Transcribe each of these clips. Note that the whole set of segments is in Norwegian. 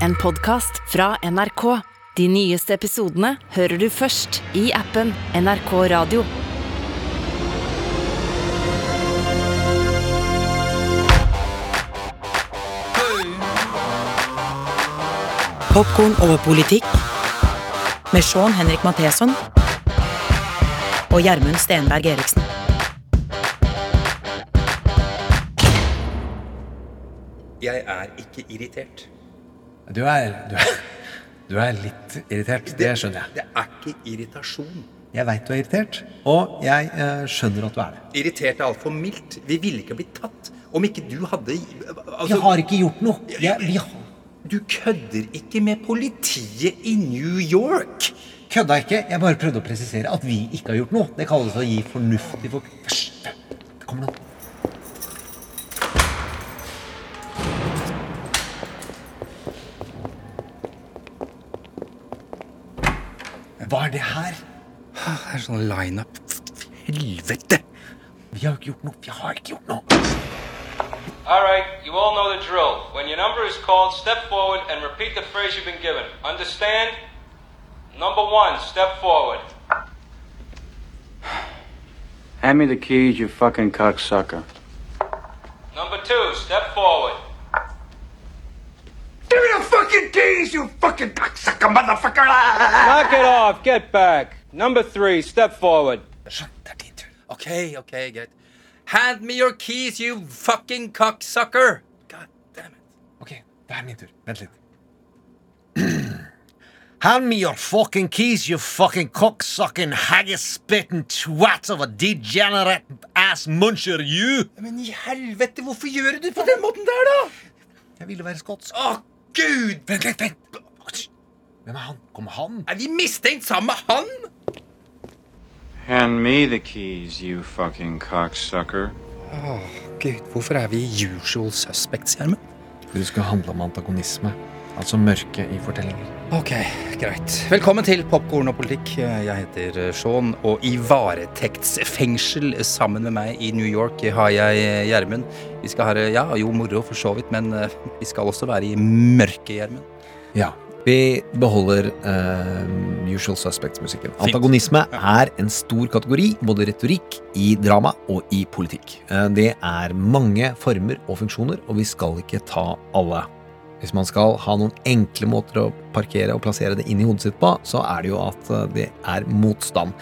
en podkast fra NRK. De nyeste episodene hører du først i appen NRK Radio. Popkorn over politikk med Sean Henrik Matheson og Gjermund Stenberg Eriksen. Jeg er ikke irritert. Du er, du er, du er litt irritert. Det skjønner jeg. Det er ikke irritasjon. Jeg veit du er irritert, og jeg eh, skjønner at du er det. Irritert er altfor mildt. Vi ville ikke blitt tatt om ikke du hadde altså, Jeg har ikke gjort noe. Jeg, vi har Du kødder ikke med politiet i New York. kødda ikke. Jeg bare prøvde å presisere at vi ikke har gjort noe. Det kalles å gi fornuftig for... Hysj! Det kommer noen. Hva er det her? Det er sånn lineup. Helvete! Vi har ikke gjort noe. Vi har ikke gjort noe. All right, you all know the drill. When your number is called, step forward and repeat the phrase you've been given. Understand? Number one, step forward. Hand me the keys, you fucking cocksucker. Number two, step forward. Give me the fucking keys, you fucking cocksucker motherfucker! Knock it off. Get back. Number three, step forward. Skjønn, det er din tur. Ok, ok, greit. Hand me your keys, you fucking cocksucker! God damn it. Ok, det er min tur. Vent litt. Hand me your fucking keys, you fucking cocksucking haggis-spitting twat of a degenerate ass muncher, you! Men i helvete, hvorfor gjør du det på den måten der, da? Jeg ville være skotsk. Å, gud! Vent litt, vent! Hvem er han? Kommer han? Er vi mistenkt sammen med han? Hand me the keys, you fucking cocksucker. Åh, gud, hvorfor er vi usual suspects, Gjermund? Det skal handle om antagonisme. Altså mørke i fortellinger. Ok, greit. Velkommen til Popkorn og politikk. Jeg heter Sean, og i varetektsfengsel sammen med meg i New York har jeg Gjermund. Vi skal ha ja, jo moro for så vidt, men eh, vi skal også være i mørkehjermen. Ja. Vi beholder uh, usual suspects-musikken. Antagonisme er en stor kategori, både retorikk, i drama og i politikk. Uh, det er mange former og funksjoner, og vi skal ikke ta alle. Hvis man skal ha noen enkle måter å parkere og plassere det inn i hodet sitt på, så er det jo at det er motstand.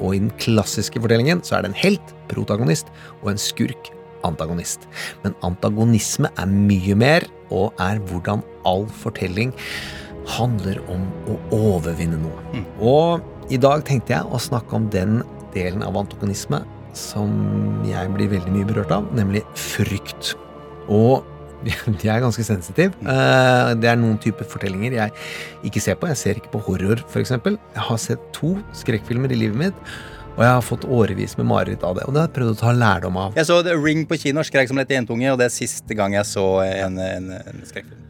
Og i den klassiske fortellingen så er det en helt, protagonist, og en skurk, antagonist. Men antagonisme er mye mer, og er hvordan all fortelling handler om å overvinne noe. Og i dag tenkte jeg å snakke om den delen av antagonisme som jeg blir veldig mye berørt av, nemlig frykt. Og jeg er ganske sensitiv. Eh, Det er noen typer fortellinger jeg ikke ser på. Jeg ser ikke på horror, f.eks. Jeg har sett to skrekkfilmer i livet mitt, og jeg har fått årevis med mareritt av det. Og det har jeg prøvd å ta lærdom av. Jeg så The Ring på kino, skrek som en jentunge, og det er siste gang jeg så en, en, en skrekkfilm.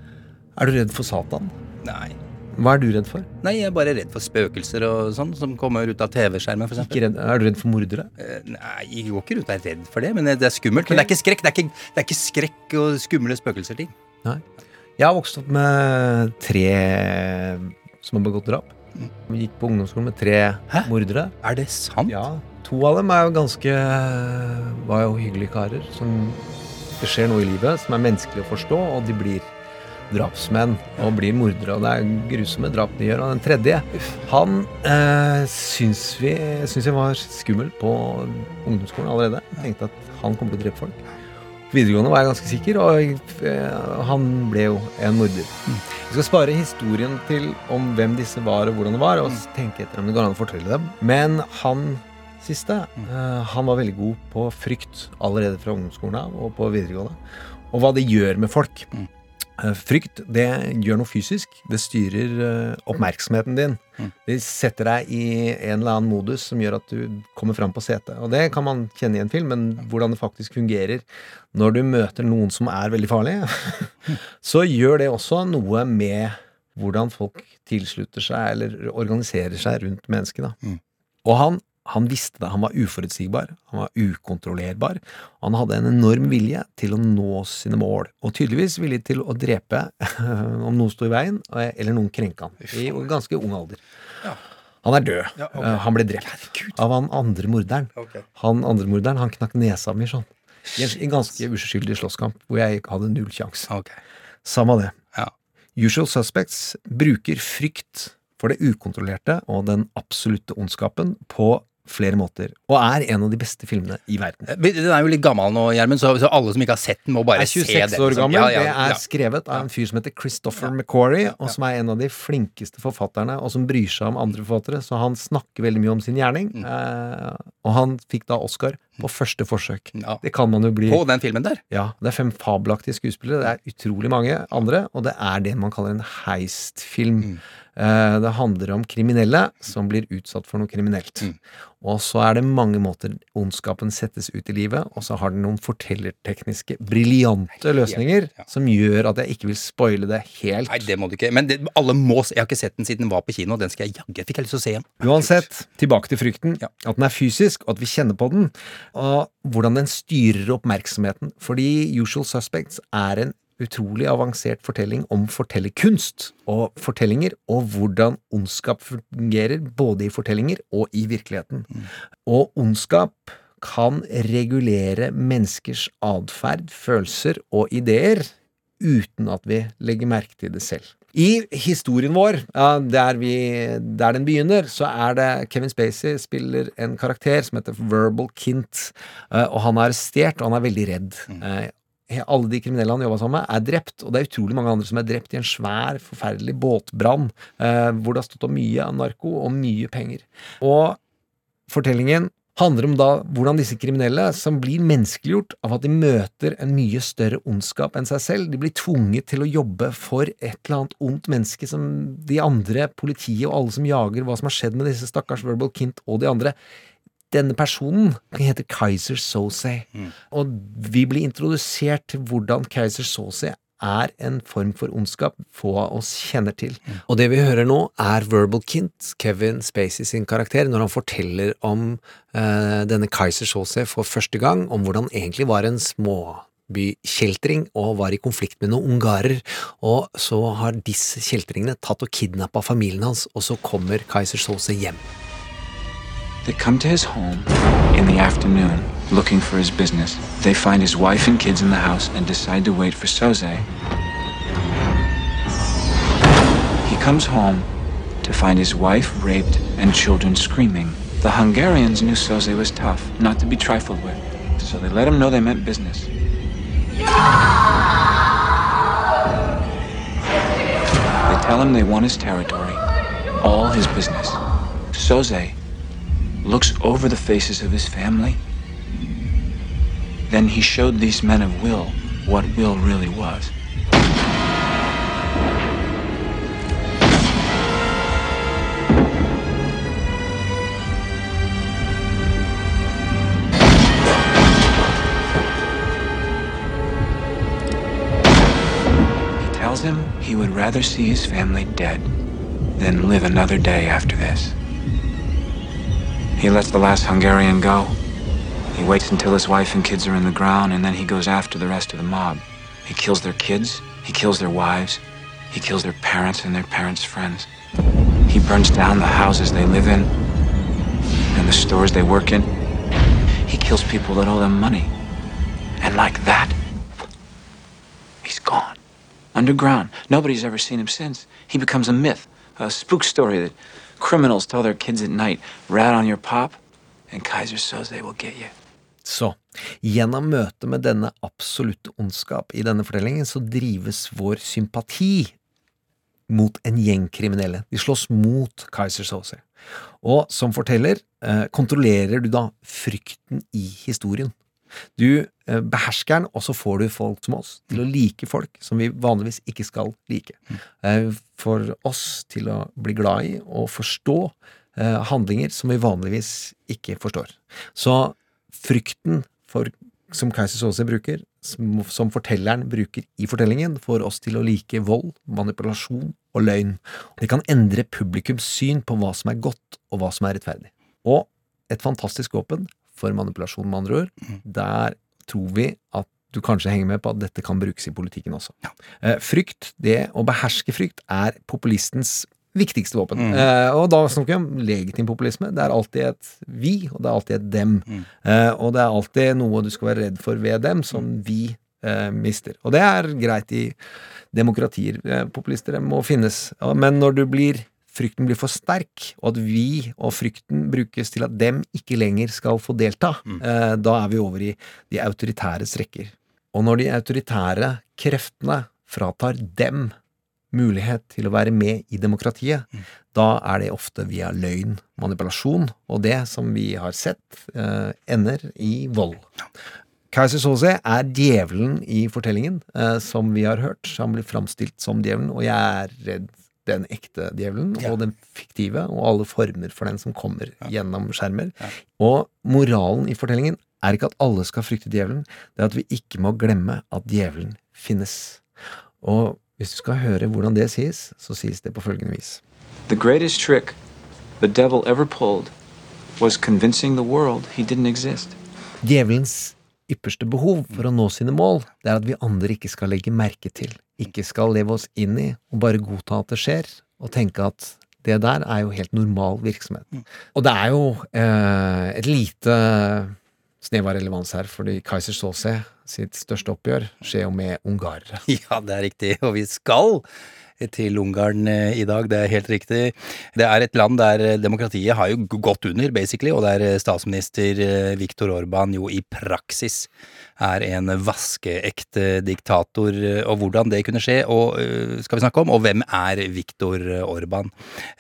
Er du redd for Satan? Nei. Hva er du redd for? Nei, jeg er bare redd for spøkelser og sånn, som kommer ut av TV-skjermen, er du redd for mordere? Eh, Nei, jeg går ikke rundt og er redd for det, men det er skummelt. Men det er ikke skrekk. Det er ikke, det er ikke skrekk og skumle spøkelser-ting. Nei. Jeg har vokst opp med tre som har begått drap. Vi gikk på ungdomsskolen med tre Hæ? mordere. Er det sant? Ja, To av dem er jo ganske var jo hyggelige karer. Som det skjer noe i livet som er menneskelig å forstå, og de blir drapsmenn og blir mordere. Og det er grusomme drap de gjør. Og den tredje, han eh, syns, vi, syns jeg var skummel på ungdomsskolen allerede. Jeg tenkte at han kommer til å drepe folk. Videregående var jeg ganske sikker, og eh, han ble jo en morder. Vi skal spare historien til om hvem disse var og hvordan det var, og tenke etter om det går an å fortelle dem. Men han siste, eh, han var veldig god på frykt allerede fra ungdomsskolen av og på videregående. Og hva det gjør med folk. Mm. Eh, Frykt det gjør noe fysisk. Det styrer eh, oppmerksomheten din. Mm. Det setter deg i en eller annen modus som gjør at du kommer fram på setet. Og det kan man kjenne i en film, men hvordan det faktisk fungerer når du møter noen som er veldig farlig, så gjør det også noe med hvordan folk tilslutter seg eller organiserer seg rundt mennesket. Da. Mm. Og han han visste det. Han var uforutsigbar, han var ukontrollerbar. Han hadde en enorm vilje til å nå sine mål, og tydeligvis villig til å drepe om noen sto i veien, eller noen krenka han, i ganske ung alder. Han er død. Ja. Eh, Han ble drept av han andre morderen. Han andre morderen han knakk nesa mi sånn. I en, ganske uskyldig slåsskamp hvor jeg hadde null sjanse. Okay. Samme det. Ja. Usual Suspects bruker frykt for det ukontrollerte og den absolutte ondskapen på flere måter, og er en av de beste filmene i verden. Eh, Den er jo litt gammel nå, Gjermund, så, så alle som ikke har sett den, må bare er se 26 den. år liksom. gammel. Ja, ja, det er ja. skrevet av en fyr som heter Christopher McQuarrie, og som er en av de flinkeste forfatterne, og som bryr seg om andre forfattere, så han snakker veldig mye om sin gjerning. Mm. Eh, og han fikk da Oscar på første forsøk. Ja. Det kan man jo bli På den filmen der. Ja, det er fem fabelaktige skuespillere. Det er utrolig mange andre, og det er det man kaller en heist-film. Mm. Eh, det handler om kriminelle som blir utsatt for noe kriminelt. Mm. Og så er det mange måter ondskapen settes ut i livet, og så har den noen fortellertekniske, briljante løsninger ja. som gjør at jeg ikke vil spoile det helt. Nei, det må du ikke. Men det, alle må se. Jeg har ikke sett den siden den var på kino. Den skal jeg jaggu fikk jeg lyst til å se igjen. Uansett, tilbake til frykten. Ja. At den er fysisk, og at vi kjenner på den. Og hvordan den styrer oppmerksomheten. Fordi Usual Suspects er en utrolig avansert fortelling om fortellerkunst og fortellinger, og hvordan ondskap fungerer både i fortellinger og i virkeligheten. Og ondskap kan regulere menneskers atferd, følelser og ideer uten at vi legger merke til det selv. I historien vår, der, vi, der den begynner, så er det Kevin Spacey spiller en karakter som heter Verbal Kint, eh, og han er arrestert, og han er veldig redd. Mm alle de kriminelle han jobba sammen med, er drept, og det er utrolig mange andre som er drept i en svær, forferdelig båtbrann, eh, hvor det har stått om mye narko og mye penger. Og fortellingen handler om da hvordan disse kriminelle, som blir menneskeliggjort av at de møter en mye større ondskap enn seg selv, de blir tvunget til å jobbe for et eller annet ondt menneske som de andre, politiet og alle som jager hva som har skjedd med disse stakkars Verbal Kint og de andre, denne personen heter Kaiser Sose, og vi blir introdusert til hvordan Kaiser Sose er en form for ondskap få av oss kjenner til. Og det vi hører nå, er Verbal Kint, Kevin Spacey sin karakter, når han forteller om eh, denne Kaiser Sose for første gang, om hvordan han egentlig var en småbykjeltring og var i konflikt med noen ungarer, og så har disse kjeltringene tatt og kidnappa familien hans, og så kommer Kaiser Sose hjem. They come to his home in the afternoon looking for his business. They find his wife and kids in the house and decide to wait for Soze. He comes home to find his wife raped and children screaming. The Hungarians knew Soze was tough, not to be trifled with, so they let him know they meant business. They tell him they want his territory, all his business. Soze looks over the faces of his family. Then he showed these men of will what will really was. He tells him he would rather see his family dead than live another day after this. He lets the last Hungarian go. He waits until his wife and kids are in the ground, and then he goes after the rest of the mob. He kills their kids, he kills their wives, he kills their parents and their parents' friends. He burns down the houses they live in and the stores they work in. He kills people that owe them money. And like that, he's gone. Underground. Nobody's ever seen him since. He becomes a myth, a spook story that criminals tell their kids at night. Rat on your pop, and Kaiser Soze will get you. Så, gjennom møtet med denne absolutte ondskap i denne fortellingen, så drives vår sympati mot en gjeng kriminelle. De slåss mot Kaiser Soze. Og som forteller eh, kontrollerer du da frykten i historien. Du eh, behersker den, og så får du folk som oss til å like folk som vi vanligvis ikke skal like. Eh, for oss til å bli glad i og forstå eh, handlinger som vi vanligvis ikke forstår. Så frykten for, som Kaiser Sose bruker, som, som fortelleren bruker i fortellingen, får oss til å like vold, manipulasjon og løgn. Det kan endre publikums syn på hva som er godt og hva som er rettferdig. Og et fantastisk våpen for manipulasjon, med andre ord. Der tror vi at du kanskje henger med på at dette kan brukes i politikken også. Eh, frykt, det å beherske frykt, er populistens viktigste våpen. Eh, og da snakker vi om legitim populisme. Det er alltid et vi, og det er alltid et dem. Eh, og det er alltid noe du skal være redd for ved dem, som vi eh, mister. Og det er greit i demokratier. Eh, populister må finnes. Ja, Men når du blir frykten blir for sterk, og at vi og frykten brukes til at dem ikke lenger skal få delta, eh, da er vi over i de autoritæres rekker. Og når de autoritære kreftene fratar dem mulighet til å være med i demokratiet, da er det ofte via løgn, manipulasjon, og det som vi har sett, eh, ender i vold. Kaiser Soze er djevelen i fortellingen, eh, som vi har hørt. Han blir framstilt som djevelen, og jeg er redd den ekte djevelen Ja. og den fiktive, og alle former for den som kommer gjennom skjermer. Og moralen i fortellingen er ikke at alle skal frykte djevelen, det er at vi ikke må glemme at djevelen finnes. Og hvis du skal høre hvordan det sies, så sies det på følgende vis. The greatest trick the devil ever pulled was convincing the world he didn't exist. Djevelens ypperste behov for å nå sine mål, det er at vi andre ikke skal legge merke til, ikke skal leve oss inn i og bare godta at det skjer, og tenke at det der er jo helt normal virksomhet. Og det er jo eh, et lite snev av relevans her, fordi Kaiser Soze sitt største oppgjør skjer jo med ungarere. Ja, det er riktig, og vi skal til Ungarn eh, i dag, det er helt riktig. Det er et land der eh, demokratiet har jo gått under, basically, og der eh, statsminister Viktor Orban jo i praksis er en vaskeekte diktator, og hvordan det kunne skje, og skal vi snakke om, og hvem er Viktor Orban?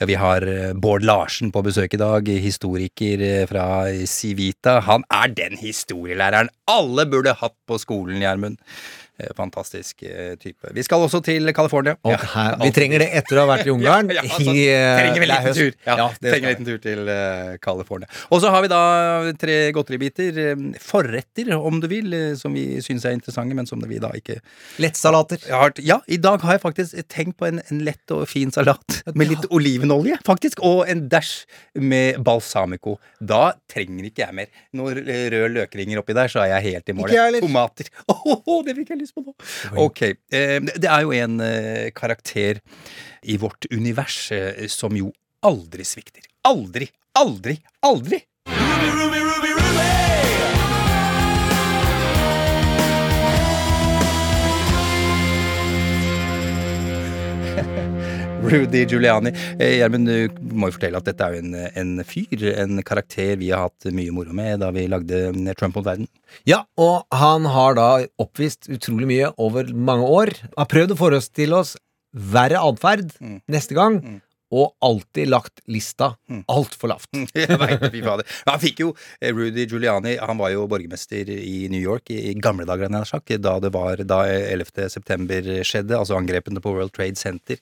Vi har Bård Larsen på besøk i dag, historiker fra Civita. Han er den historielæreren alle burde hatt på skolen, Gjermund. Eh, Fantastisk eh, type. Vi skal også til California. Og her, vi trenger det etter å ha vært i Ungarn. Ja, altså, i, eh, trenger vi liten tur. Ja, Ja, trenger en liten tur til California. Og så har vi da tre godteribiter. forretter, om du vil, som vi syns er interessante, men som vi da ikke Lettsalater. Ja, i dag har jeg faktisk tenkt på en, en lett og fin salat med litt olivenolje, faktisk, og en dash med balsamico. Da trenger ikke jeg mer. Når røde løkringer oppi der, så er jeg helt i mål. Tomater. Oh, oh, det fikk jeg lyst på nå. Ok. Eh, det er jo en eh, karakter i vårt univers eh, som jo aldri svikter. Aldri, aldri, aldri! Rudy Giuliani. Eh, Gjermund, du må jo fortelle at dette er jo en, en fyr, en karakter vi har hatt mye moro med da vi lagde Trump mot verden. Ja, og han har da oppvist utrolig mye over mange år. Har prøvd å forestille oss verre atferd Mm. neste gang, og alltid lagt lista Mm. altfor lavt. Jeg vet, fy fader. Han fikk jo eh, Rudy Giuliani Han var jo borgermester i New York i, gamle dager, da det var da 11. september skjedde, altså angrepene på World Trade Center.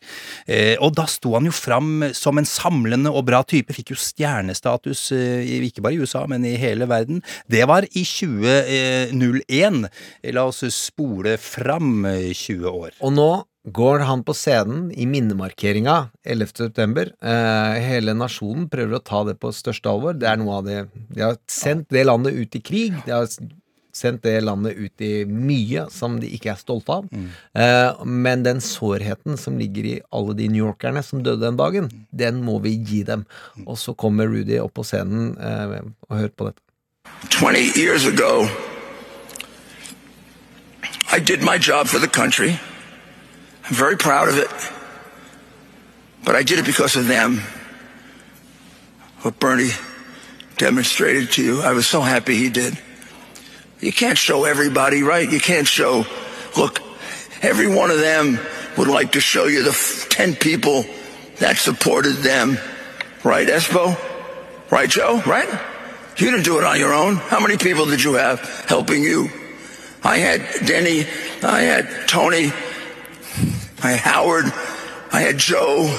Eh, og da sto han jo fram som en samlende og bra type. Fikk jo stjernestatus eh, ikke bare i USA, men i hele verden. Det var i 2001. La oss spole fram eh, 20 år. Og nå går han på scenen i minnemarkeringa 11. september. Eh, hele nasjonen prøver å ta det på største alvor. Det er noe av det De har sendt det landet ut i krig. De har sendt det landet ut i mye som de ikke er stolte av. Eh, men den sårheten som ligger i alle de newyorkerne som døde den dagen, den må vi gi dem. Og så kommer Rudy opp på scenen eh, og hører på dette. 20 years ago, I did my job for the country. I'm very proud of it. But I did it because of them. What Bernie demonstrated to you, I was so happy he did. You can't show everybody, right? You can't show, look, every one of them would like to show you the f- 10 people that supported them. Right, Espo? Right, Joe? Right? You didn't do it on your own. How many people did you have helping you? I had Denny, I had Tony, I had Howard, I had Joe,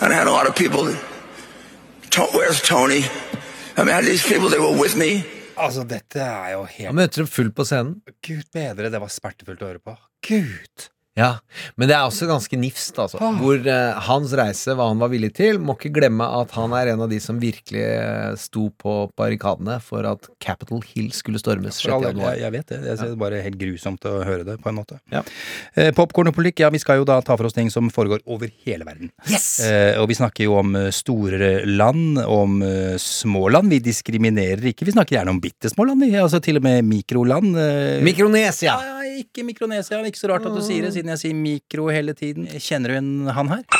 and I had a lot of people. To, where's Tony? I mean, I had these people they were with me. Altså, dette er jo helt Han møter dem fullt på scenen. Gud bedre, det var smertefullt å høre på. Gud Ja, Men det er også ganske nifst, altså. Hvor eh, hans reise, hva han var villig til. Må ikke glemme at han er en av de som virkelig eh, sto på barrikadene for at Capitol Hill skulle stormes 6. For all del, januar. jeg, jeg vet det. Jeg synes det er bare helt grusomt å høre det, på en måte. Ja. Eh, Popkorn og politikk, ja, vi skal jo da ta for oss ting som foregår over hele verden. Yes! Eh, og vi snakker jo om eh, store land, om uh, små land. Vi diskriminerer ikke. Vi snakker gjerne om bitte små land, vi. Altså til og med mikroland. eh. Mikronesia! ja, ja, ikke Mikronesia. Ikke så rart at du sier det, siden jeg sier mikro hele tiden. Kjenner du han her?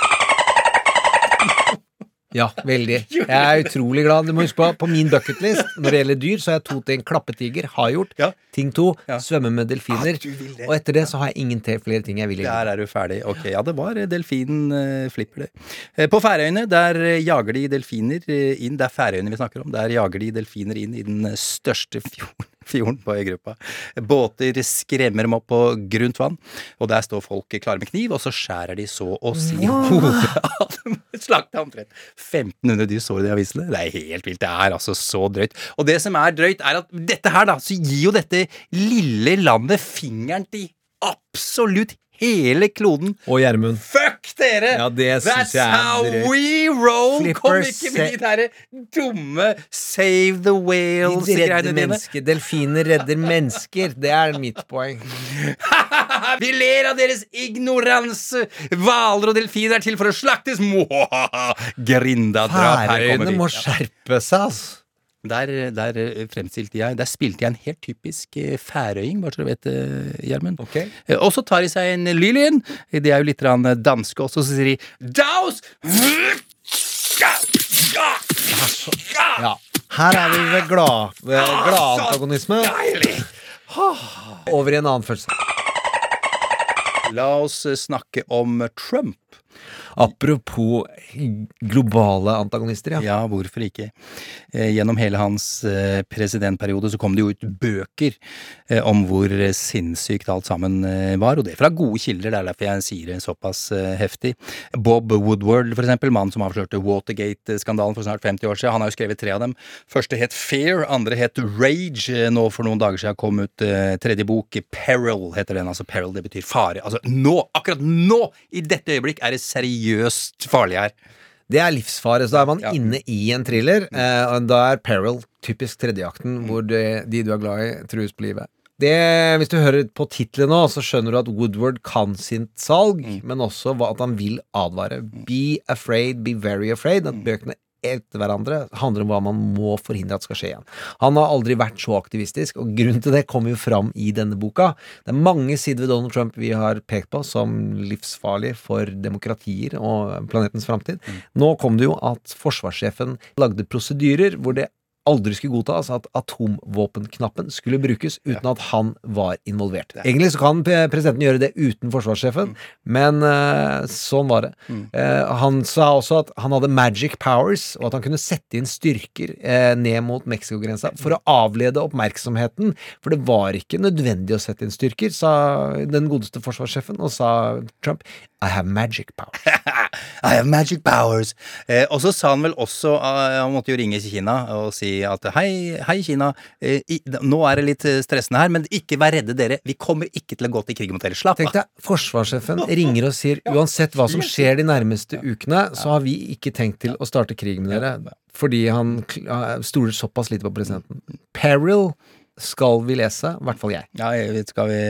Ja, veldig. Jeg er utrolig glad. Du må huske på, på min bucketlist når det gjelder dyr, så har jeg to ting. Klappetiger har jeg gjort. Ja. Ting to, Ja. svømme med delfiner. Ah, og etter det så har jeg ingen til flere ting jeg vil gjøre. Der er du ferdig. Ok, ja, det var eh, delfinen uh, Flipper, det. Eh, på Færøyene, der jager de delfiner inn. Det er Færøyene vi snakker om. Der jager de delfiner inn i den største fjorden, fjorden på øygruppa. Båter skremmer dem opp på grunt vann, og der står folk klare med kniv, og så skjærer de så å si hodet av dem. Slakta omtrent 1500 dyr, så du det i avisene? Det er helt vilt. Det er altså så drøyt. Og det som er drøyt, er at dette her, da, så gir jo dette lille landet fingeren til absolutt hele kloden. Og Gjermund. Fuck dere! Ja, det That's jeg how direkt. we roll! Flipper Kom ikke med de derre dumme save the De whales-greiene dine. Delfiner redder mennesker. Det er mitt poeng. Vi ler av deres ignoranse! Hvaler og delfiner er til for å slaktes! Grindadrap. Færøyene må skjerpe seg, altså. Der, der eh, fremstilte jeg Der spilte jeg en helt typisk eh, færøying, bare så du vet det, Gjermund. Ok. Eh, Og så tar de seg en Lillian. De er jo litt danske også, så sier de Daus! Ja. Her er vi ved glad, ved gladantagonisme. Deilig! Over i en annen følelse. La oss eh, snakke om Trump. Apropos globale antagonister, ja. Ja, hvorfor ikke? Eh, Gjennom hele hans eh, presidentperiode så kom det jo ut bøker eh, om hvor sinnssykt alt sammen var, og det fra gode kilder, det er derfor jeg sier det såpass heftig. Bob Woodward, for eksempel, mannen som avslørte Watergate-skandalen for snart 50 år siden, han har jo skrevet tre av dem. Første het Fear, andre het Rage. Nå for noen dager siden kom ut tredje bok, Peril heter den, altså Peril, det betyr fare. Altså nå, akkurat nå, i dette øyeblikk, er det seriøst farlig her. Det er livsfare. Så da er man Ja. inne i en thriller. Eh, og da er Peril typisk tredjeakten, hvor de, de du er glad i, trues på livet. Det, hvis du hører på tittelen nå, så skjønner du at Woodward kan sitt salg, men også at han vil advare. Be afraid, be very afraid. At bøkene etter hverandre handler om hva man må forhindre at skal skje igjen. Han har aldri vært så aktivistisk, og grunnen til det kommer jo fram i denne boka. Det er mange sider ved Donald Trump vi har pekt på som livsfarlig for demokratier og planetens framtid. Nå kom det jo at forsvarssjefen lagde prosedyrer hvor det aldri skulle godtas at atomvåpenknappen skulle brukes uten at han var involvert. Egentlig så kan presidenten gjøre det uten forsvarssjefen, men uh, sånn var det. Uh, han sa også at han hadde magic powers, og at han kunne sette inn styrker uh, ned mot Mexicogrensa for å avlede oppmerksomheten, for det var ikke nødvendig å sette inn styrker, sa den godeste forsvarssjefen, og sa Trump I have magic powers. I have magic powers. Eh, og så sa han vel også Han måtte jo ringe Kina og si at hei, hei Kina, eh, i, nå er det litt eh, stressende her, men ikke vær redde dere. Vi kommer ikke til å gå til krig mot dere. Slapp Tenk deg, forsvarssjefen ringer og sier uansett hva som skjer de nærmeste ukene, så har vi ikke tenkt til å starte krig med dere. Fordi han stoler såpass lite på presidenten. Peril skal vi lese, i hvert fall jeg. Ja, skal vi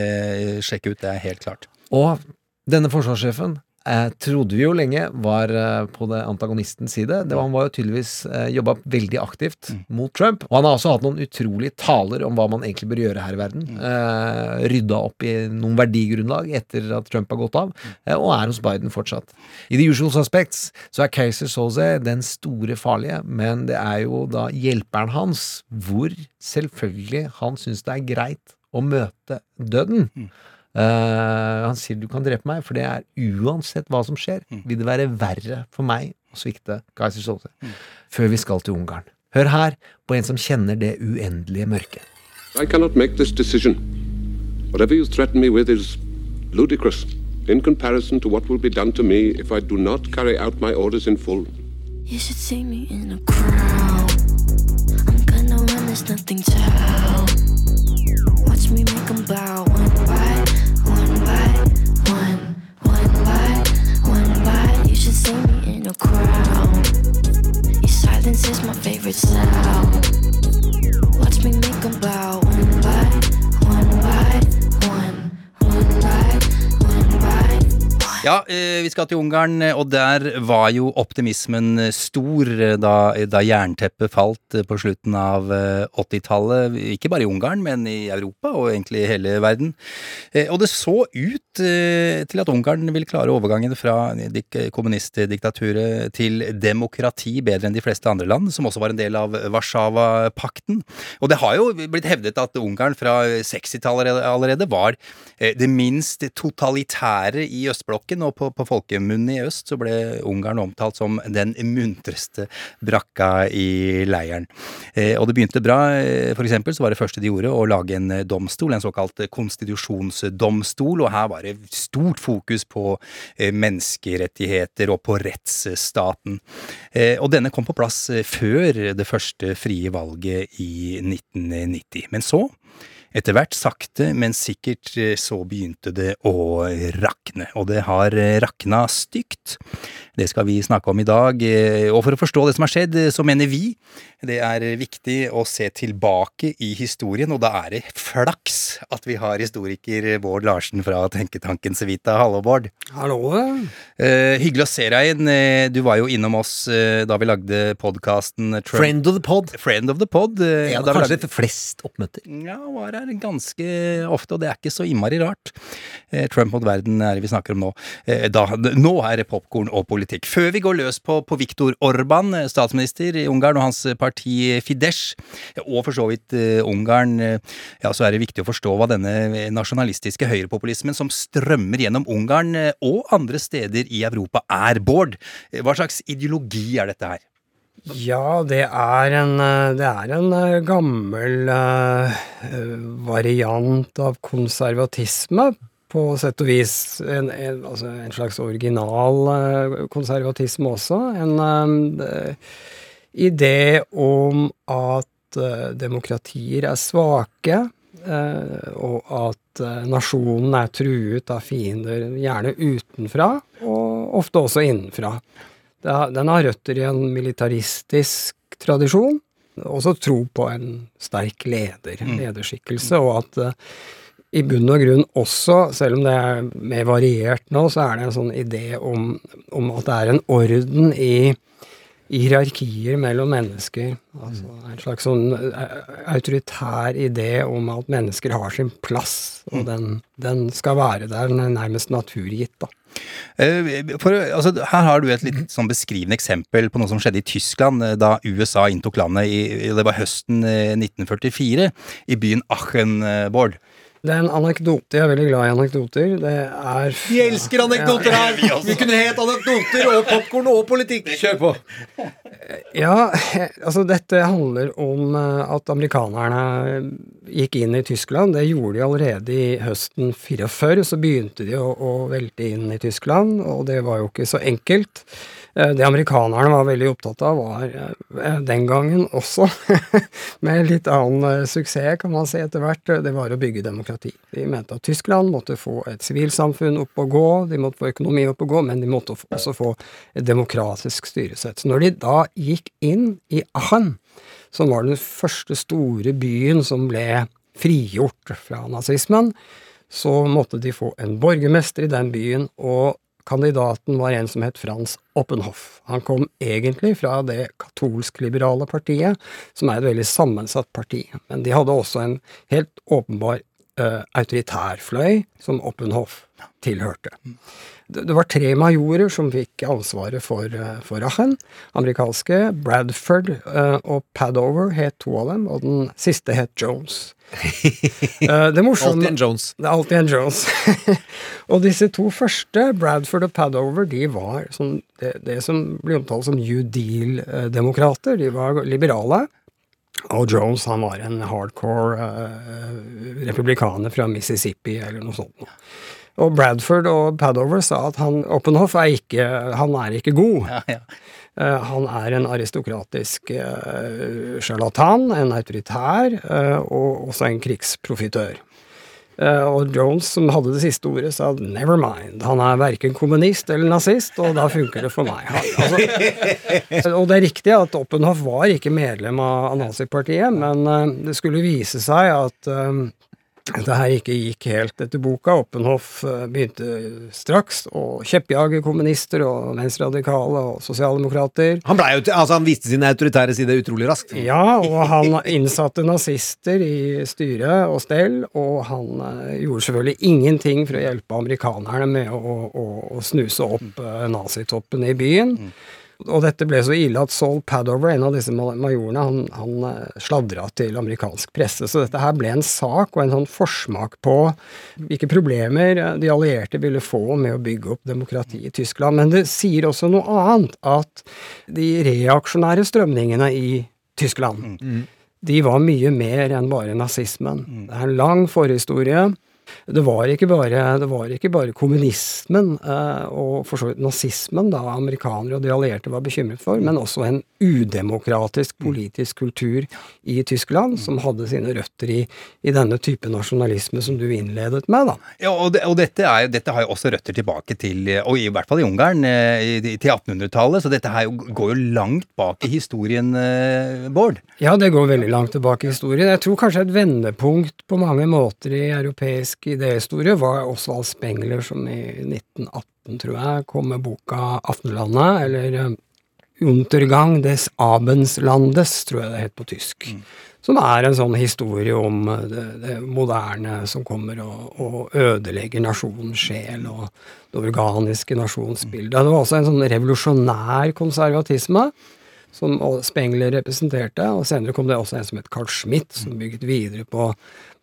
sjekke ut, det er helt klart. Og denne forsvarssjefen eh, trodde vi jo lenge var eh, på det antagonistens side. Det var, han var jo tydeligvis eh, jobba veldig aktivt mot Trump. Og han har også hatt noen utrolige taler om hva man egentlig bør gjøre her i verden. Eh, rydda opp i noen verdigrunnlag etter at Trump har gått av, eh, og er hos Biden fortsatt. I The Usual Suspects så er Kaiser Soze den store farlige, men det er jo da hjelperen hans, hvor selvfølgelig han syns det er greit å møte døden. Eh, han sier du kan drepe meg, for det er uansett hva som skjer, vil det være verre for meg å svikte Kaiser Soze. Før vi skal til Ungarn. Hør her på en som kjenner det uendelige mørket. I cannot make this decision. Whatever you threaten me with is ludicrous in comparison to what will be done to me if I do not carry out my orders in full. You should see me in a crowd. I'm gonna run, there's nothing to help. Watch me make them bow the crowd. Your silence is my favorite sound. Watch me make a bow. Ja, eh, vi skal til Ungarn, eh, og der var jo optimismen eh, stor da, da jernteppet falt på slutten av eh, 80-tallet. Ikke bare i Ungarn, men i Europa og egentlig i hele verden. Og det så ut til at Ungarn ville klare overgangen fra kommunistdiktaturet til demokrati bedre enn de fleste andre land, som også var en del av Warszawapakten. Og det har jo blitt hevdet at Ungarn fra 60-tallet allerede var det minst totalitære i østblokken, og på, på folkemunne i øst så ble Ungarn omtalt som den muntreste brakka i leiren. Eh, og det begynte bra. eh, For eksempel så var det første de gjorde å lage en eh, domstol, en såkalt konstitusjonsdomstol, og her var det stort fokus på eh, menneskerettigheter og på rettsstaten. Eh, Og denne kom på plass eh, før det første frie valget i 1990. Men så etter hvert, sakte, men sikkert, eh, så begynte det å rakne. Og det har eh, rakna stygt. Det skal vi snakke om i dag. eh, Og for å forstå det som har skjedd, eh, så mener vi det er viktig å se tilbake i historien, og da er det flaks at vi har historiker Bård Larsen fra tenketanken Civita. Hallo, Bård. Hallo. Eh, hyggelig å se deg igjen. Eh, Du var jo innom oss da vi lagde podkasten Friend of the pod. Friend of the Pod. Ja, da kanskje lagde- flest oppmøter. ja, var her ganske ofte, og det er ikke så innmari rart. Trump mot verden er det vi snakker om nå. Da, nå er det popkorn og politikk. Før vi går løs på, på Viktor Orban, eh, statsminister i Ungarn, og hans parti Fidesz, og for så vidt uh, Ungarn, eh, ja, så er det viktig å forstå hva denne nasjonalistiske høyrepopulismen som strømmer gjennom Ungarn og andre steder i Europa er, Bård. Hva slags ideologi er dette her? Ja, det er en, det er en gammel eh, variant av konservatisme, på sett og vis. En, en, altså en slags original eh, konservatisme også. En um, idé om at uh, demokratier er svake, uh, og at uh, nasjonen er truet av fiender, gjerne utenfra, og ofte også innenfra. Det Den har røtter i en militaristisk tradisjon, også tro på en sterk leder, lederskikkelse, og at i bunn og grunn også, selv om det er mer variert nå, så er det en sånn idé om, om at det er en orden i hierarkier mellom mennesker. Altså en slags sånn eh, autoritær idé om at mennesker har sin plass, og den, den skal være der, den er nærmest naturgitt, da. Eh, For, altså, her har du et litt sånn beskrivende eksempel på noe som skjedde i Tyskland eh, da USA inntok landet i det var høsten eh, 1944, i byen Achenborg. Det er en anekdote. Jeg er veldig glad i anekdoter. Det er Vi elsker anekdoter her! Vi kunne het anekdoter og popkorn og politikk. Kjør på. Ja, altså dette handler om eh, at amerikanerne gikk inn i Tyskland. Det gjorde de allerede i høsten 44. Så begynte de å, å velte inn i Tyskland, og det var jo ikke så enkelt. Eh, Det amerikanerne var veldig opptatt av, var eh, den gangen også, med litt annen eh, suksess, kan man si etter hvert, det var å bygge demokrati. De mente at Tyskland måtte få et sivilsamfunn opp å gå, de måtte få økonomi opp å gå, men de måtte også få et demokratisk styresett. Så når de da gikk inn i Aachen, som var den første store byen som ble frigjort fra nazismen, så måtte de få en borgermester i den byen, og kandidaten var en som het Frans Oppenhoff. Han kom egentlig fra det katolsk-liberale partiet, som er et veldig sammensatt parti. Men de hadde også en helt åpenbar eh, autoritær fløy, som Oppenhoff tilhørte. Det, det var tre majorer som fikk ansvaret for, uh, for Aachen. Amerikanske. Bradford uh, og Padover het to av dem, og den siste het Jones. Uh, det morsomme Alltid en Jones. det er alltid en Jones. og disse to første, Bradford og Padover, de var som, det, det som blir omtalt som New Deal-demokrater. De var liberale. Og Jones han var en hardcore uh, republikaner fra Mississippi eller noe sånt. Og Bradford og Padover sa at han, Oppenhoff er ikke, han er ikke god. Eh, han er en aristokratisk uh, sjarlatan, en autoritær, eh, og også en krigsprofitør. Eh, Og Jones, som hadde det siste ordet, sa 'never mind'. Han er verken kommunist eller nazist, og da funker det for meg. Altså, og det er riktig at Oppenhoff var ikke medlem av nazipartiet, men eh, det skulle vise seg at eh, det her ikke gikk helt etter boka. Oppenhoff eh, begynte straks å kjeppjage kommunister og venstreradikale og sosialdemokrater. Han, ble jo, altså, han viste sin autoritære side utrolig raskt. Ja, og han innsatte nazister i styre og stell, og han eh, gjorde selvfølgelig ingenting for å hjelpe amerikanerne med å, å, å snuse opp eh, nazitoppen i byen. Og dette ble så ille at Saul Padover, en av disse majorene, han, han eh, sladra til amerikansk presse. Så dette her ble en sak og en sånn forsmak på hvilke problemer eh, de allierte ville få med å bygge opp demokrati i Tyskland. Men det sier også noe annet, at de reaksjonære strømningene i Tyskland, de var mye mer enn bare nazismen. Det er en lang forhistorie. Det var ikke bare, det var ikke bare kommunismen eh, og for så vidt nazismen da amerikanere og de allierte var bekymret for, men også en udemokratisk politisk kultur i Tyskland som hadde sine røtter i, i denne type nasjonalisme som du innledet med. da. Ja, og, det, og dette, er, dette har jo også røtter tilbake til Og i hvert fall i Ungarn, eh, i- til 1800-tallet. Så dette her går jo langt bak i historien, eh, Bård. Ja, det går veldig langt tilbake i historien. Jeg tror kanskje et vendepunkt på mange måter i europeisk idéhistorie var Osvald Spengler, som i 1918, tror jeg, kom med boka 'Aftenlandet', eller eh, 'Untergang des Abendslandes', tror jeg det het på tysk. Som er en sånn historie om eh, det, det moderne som kommer og, og ødelegger nasjonens sjel og det organiske nasjonsbildet. Det var også en sånn revolusjonær konservatisme som Spengler representerte, og senere kom det også en som het Carl Schmitt, som bygget videre på,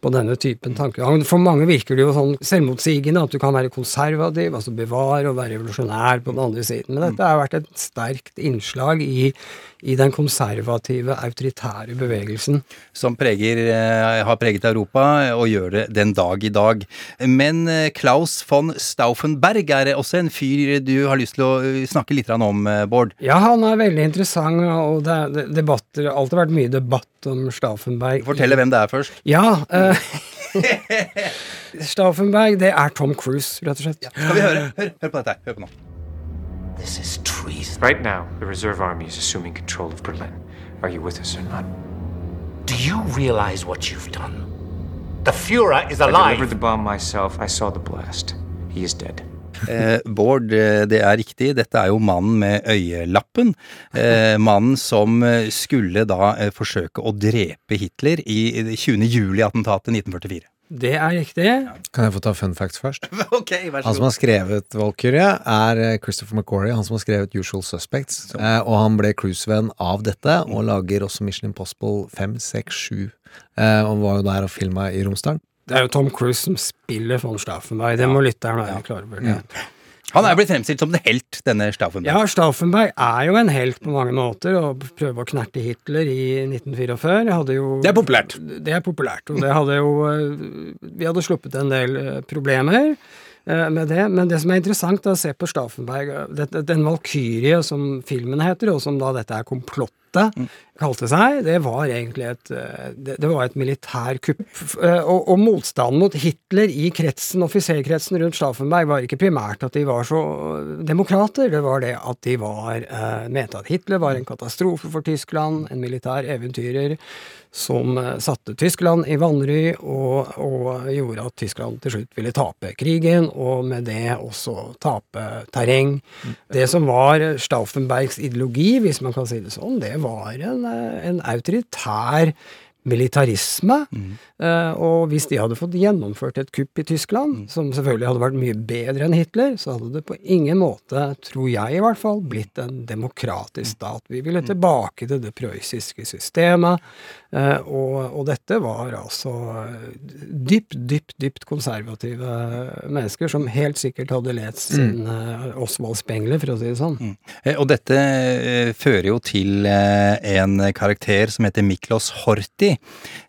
på denne typen tankegang. For mange virker det jo sånn selvmotsigende at du kan være konservativ, altså bevare og være revolusjonær på den andre siden, men dette har vært et sterkt innslag i, i den konservative, autoritære bevegelsen. Som preger, eh, har preget Europa, og gjør det den dag i dag. Men eh, Klaus von Stauffenberg er også en fyr du har lyst til å eh, snakke litt om, eh, Bård. Ja, han er veldig interessant, og det er debatter, det har alltid vært mye debatt om Stauffenberg. Fortell hvem det er først. Ja. eh, Stauffenberg, det er Tom Cruise, rett og slett. Skal vi høre? Hør, hør på dette her. Hør på nå. This is treason. Right now, the reserve army is assuming control of Berlin. Are you with us or not? Do you realize what you've done? The Fuhrer is I delivered the bomb myself. I saw the blast. He is dead. Eh, Bård, eh, det er riktig. Dette er jo mannen med øyelappen. Eh, mannen som eh, skulle da eh, forsøke å drepe Hitler i i det 20. juli-attentatet 1944. Det er riktig. Kan jeg få ta fun facts først? ok, vær Han som har skrevet Valkyrie, er eh, Christopher McQuarrie. Han som har skrevet Usual Suspects. Eh, og han ble cruisevenn av dette, og lager også Mission Impossible 5, 6, 7. Eh, og var jo der og filma i Romsdalen. Det er jo Tom Cruise som spiller von Staffenberg. Det må lytteren være klar over. Mm. Han er blitt fremstilt som en helt, denne Stauffenberg. Ja, Stauffenberg er jo en helt på mange måter, å prøve å knerte Hitler i 1944. Hadde jo, Det er populært. Det er populært, og det hadde jo eh, Vi hadde sluppet en del eh, problemer eh, med det, men det som er interessant, er å se på Stauffenberg Den valkyrie som filmen heter, og som da dette er komplottet kalte seg, det var egentlig et eh, Det, det var et militærkupp. Eh, Og, og motstanden mot Hitler i kretsen, offiserkretsen rundt Stauffenberg var ikke primært at de var så demokrater, det var det at de var eh, mente at Hitler var en katastrofe for Tyskland, en militær eventyrer som eh, satte Tyskland i vanry og, og gjorde at Tyskland til slutt ville tape krigen, og med det også tape terreng. Det som var Stauffenbergs ideologi, hvis man kan si det sånn, det var en, eh, en autoritær militarisme. Eh, og hvis de hadde fått gjennomført et kupp i Tyskland, som selvfølgelig hadde vært mye bedre enn Hitler, så hadde det på ingen måte, tror jeg i hvert fall, blitt en demokratisk stat. Vi ville tilbake til det prøyssiske systemet, og, og dette var altså eh, dypt, dypt, dypt konservative mennesker som helt sikkert hadde lest sin mm. Osvald Spengler, for å si det sånn. Mm. Og dette eh, fører jo til eh, en karakter som heter Miklos Horthy,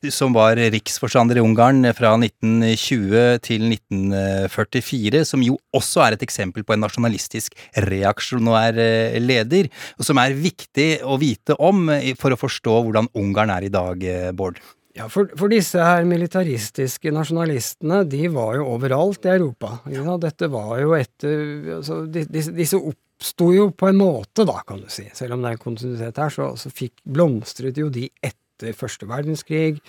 som var riksforstander i Ungarn fra 1920 til 1944, som jo også er et eksempel på en nasjonalistisk reaksjonær er leder, og som er viktig å vite om eh, for å forstå hvordan Ungarn er i dag, eh, Bård. Ja, for, for disse her militaristiske nasjonalistene, de var jo overalt i Europa. Ja, dette var jo etter altså, de, disse, disse oppsto jo på en måte, da, kan du si. Selv om det er kontinuitet her, så, så fikk, blomstret jo de etter første verdenskrig,